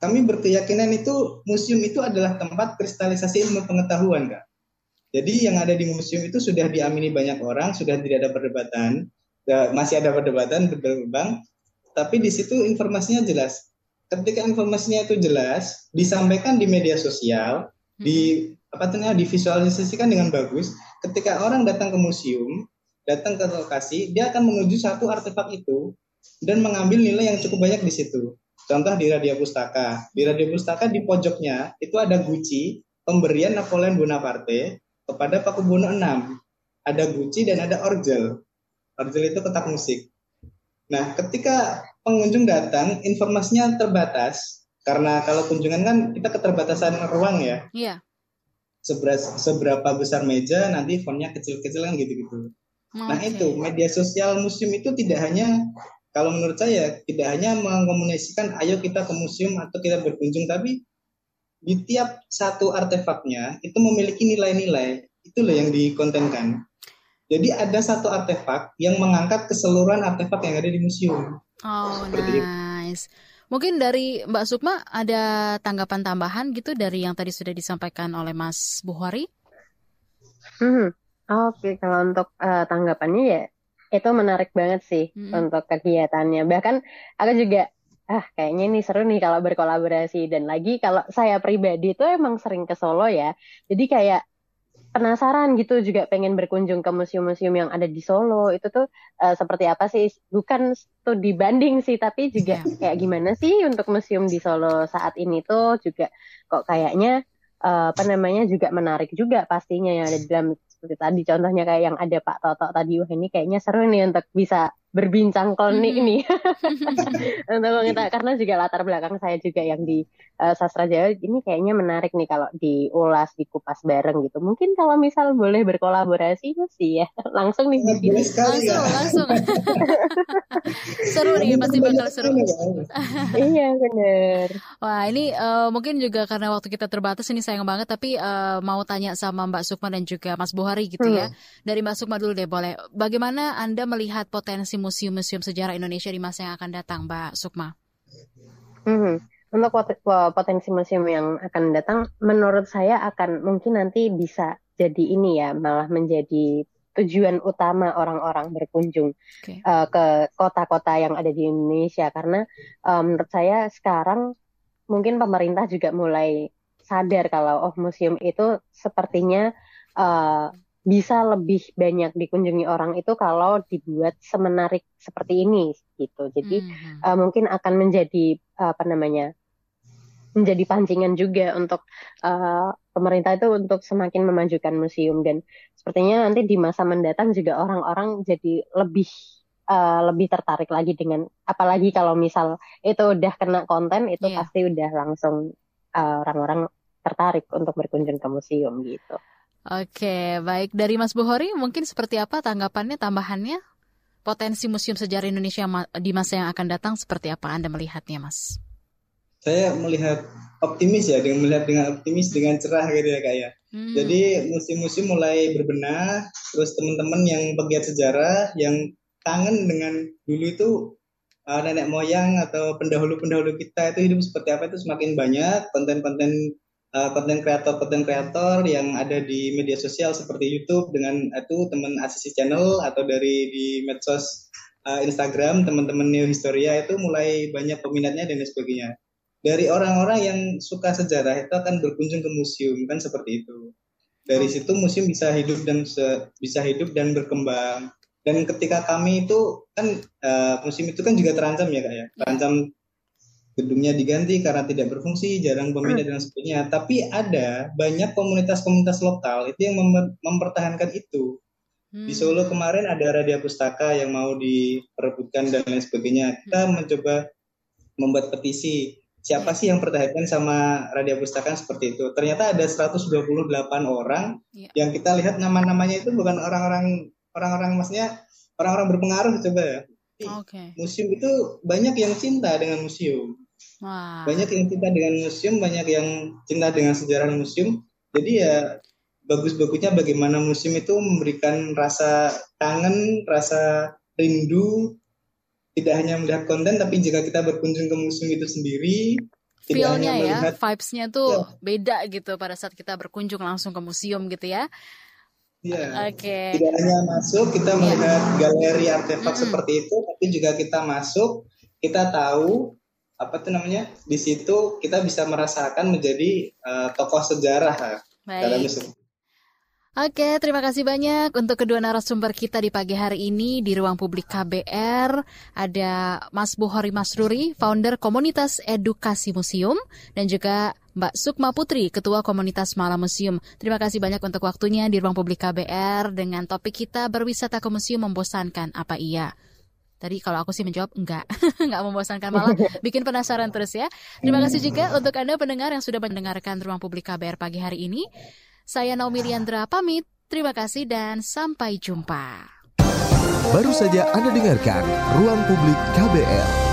kami berkeyakinan itu museum itu adalah tempat kristalisasi ilmu pengetahuan, kak. Jadi yang ada di museum itu sudah diamini banyak orang, sudah tidak ada perdebatan, masih ada perdebatan berkembang, tapi di situ informasinya jelas. Ketika informasinya itu jelas, disampaikan di media sosial, hmm. di apa namanya divisualisasikan dengan bagus. Ketika orang datang ke museum, datang ke lokasi, dia akan menuju satu artefak itu dan mengambil nilai yang cukup banyak di situ. Contoh di Radia Pustaka. Di Radia Pustaka di pojoknya itu ada guci pemberian Napoleon Bonaparte kepada Pakubuwono VI. Ada guci dan ada orgel. Orgel itu kotak musik. Nah, ketika pengunjung datang, informasinya terbatas karena kalau kunjungan kan kita keterbatasan ruang ya. Iya. Seberapa, seberapa besar meja, nanti fontnya kecil-kecil kan gitu-gitu. Okay. Nah itu media sosial museum itu tidak hanya kalau menurut saya tidak hanya mengkomunikasikan ayo kita ke museum atau kita berkunjung tapi di tiap satu artefaknya itu memiliki nilai-nilai itu loh yang dikontenkan jadi ada satu artefak yang mengangkat keseluruhan artefak yang ada di museum oh Seperti nice itu. mungkin dari Mbak Sukma ada tanggapan tambahan gitu dari yang tadi sudah disampaikan oleh Mas Buhari hmm. Oke, okay. kalau untuk uh, tanggapannya ya itu menarik banget sih hmm. untuk kegiatannya. Bahkan aku juga ah kayaknya ini seru nih kalau berkolaborasi dan lagi kalau saya pribadi itu emang sering ke Solo ya. Jadi kayak penasaran gitu juga pengen berkunjung ke museum-museum yang ada di Solo itu tuh uh, seperti apa sih bukan studi banding sih tapi juga yeah. kayak gimana sih untuk museum di Solo saat ini tuh juga kok kayaknya uh, apa namanya juga menarik juga pastinya yang ada di dalam seperti tadi. Contohnya kayak yang ada Pak Toto tadi wah ini kayaknya seru nih untuk bisa berbincang klinik mm -hmm. nih untuk kita karena juga latar belakang saya juga yang di uh, sastra Jawa ini kayaknya menarik nih kalau diulas dikupas bareng gitu. Mungkin kalau misal boleh berkolaborasi sih ya. Langsung nih di sini. langsung ya. langsung seru nih pasti bakal seru. iya benar wah ini uh, mungkin juga karena waktu kita terbatas ini sayang banget tapi uh, mau tanya sama Mbak Sukma dan juga Mas Buhari gitu ya. hmm. ya dari Mbak Sukma dulu deh boleh. Bagaimana anda melihat potensi museum-museum sejarah Indonesia di masa yang akan datang, Mbak Sukma? Hmm, untuk potensi museum yang akan datang, menurut saya akan mungkin nanti bisa jadi ini ya, malah menjadi tujuan utama orang-orang berkunjung okay. uh, eh, ke kota-kota yang ada di Indonesia karena uh, menurut saya sekarang mungkin pemerintah juga mulai sadar kalau oh museum itu sepertinya uh, bisa lebih banyak dikunjungi orang itu kalau dibuat semenarik seperti ini gitu. Jadi mm-hmm. uh, mungkin akan menjadi uh, apa namanya menjadi pancingan juga untuk uh, pemerintah itu untuk semakin memajukan museum dan sepertinya nanti di masa mendatang juga orang-orang jadi lebih uh, lebih tertarik lagi dengan apalagi kalau misal itu udah kena konten itu yeah. pasti udah langsung uh, orang-orang tertarik untuk berkunjung ke museum gitu. Oke, baik. Dari Mas Buhori, mungkin seperti apa tanggapannya, tambahannya? Potensi Museum Sejarah Indonesia di masa yang akan datang seperti apa Anda melihatnya, Mas? Saya melihat optimis ya dengan melihat dengan optimis dengan cerah gitu ya kak ya. Hmm. Jadi musim-musim mulai berbenah, terus teman-teman yang pegiat sejarah yang kangen dengan dulu itu uh, nenek moyang atau pendahulu-pendahulu kita itu hidup seperti apa itu semakin banyak konten-konten uh, konten kreator konten kreator yang ada di media sosial seperti YouTube dengan itu teman asisi channel atau dari di medsos uh, Instagram teman-teman Neo Historia itu mulai banyak peminatnya dan sebagainya dari orang-orang yang suka sejarah itu akan berkunjung ke museum kan seperti itu. Dari oh. situ museum bisa hidup dan bisa hidup dan berkembang. Dan ketika kami itu kan uh, museum itu kan juga terancam ya kak ya, terancam gedungnya diganti karena tidak berfungsi, jarang peminat dan sebagainya. Tapi ada banyak komunitas-komunitas lokal itu yang mem mempertahankan itu. Hmm. Di Solo kemarin ada Radia Pustaka yang mau diperebutkan dan lain sebagainya. Kita hmm. mencoba membuat petisi siapa sih yang pertahankan sama Radia Pustaka seperti itu? Ternyata ada 128 orang yeah. yang kita lihat nama-namanya itu bukan orang-orang orang-orang maksudnya orang-orang berpengaruh coba ya. Okay. Museum itu banyak yang cinta dengan museum. Wow. Banyak yang cinta dengan museum, banyak yang cinta dengan sejarah museum. Jadi ya bagus-bagusnya bagaimana museum itu memberikan rasa kangen, rasa rindu tidak hanya melihat konten tapi jika kita berkunjung ke museum itu sendiri feelnya ya vibesnya tuh ya. beda gitu pada saat kita berkunjung langsung ke museum gitu ya Iya. Oke. Okay. Tidak hanya masuk kita iya. melihat galeri artefak mm -hmm. seperti itu, tapi juga kita masuk, kita tahu apa tuh namanya di situ kita bisa merasakan menjadi uh, tokoh sejarah Baik. dalam museum. Oke, terima kasih banyak untuk kedua narasumber kita di pagi hari ini di ruang publik KBR. Ada Mas Buhori Masruri, founder komunitas edukasi museum, dan juga Mbak Sukma Putri, Ketua Komunitas Malam Museum. Terima kasih banyak untuk waktunya di ruang publik KBR dengan topik kita berwisata ke museum membosankan apa iya. Tadi kalau aku sih menjawab enggak, enggak membosankan malah bikin penasaran terus ya. Terima kasih juga untuk Anda pendengar yang sudah mendengarkan ruang publik KBR pagi hari ini. Saya Naomi Liandra pamit. Terima kasih dan sampai jumpa. Baru saja Anda dengarkan Ruang Publik KBR.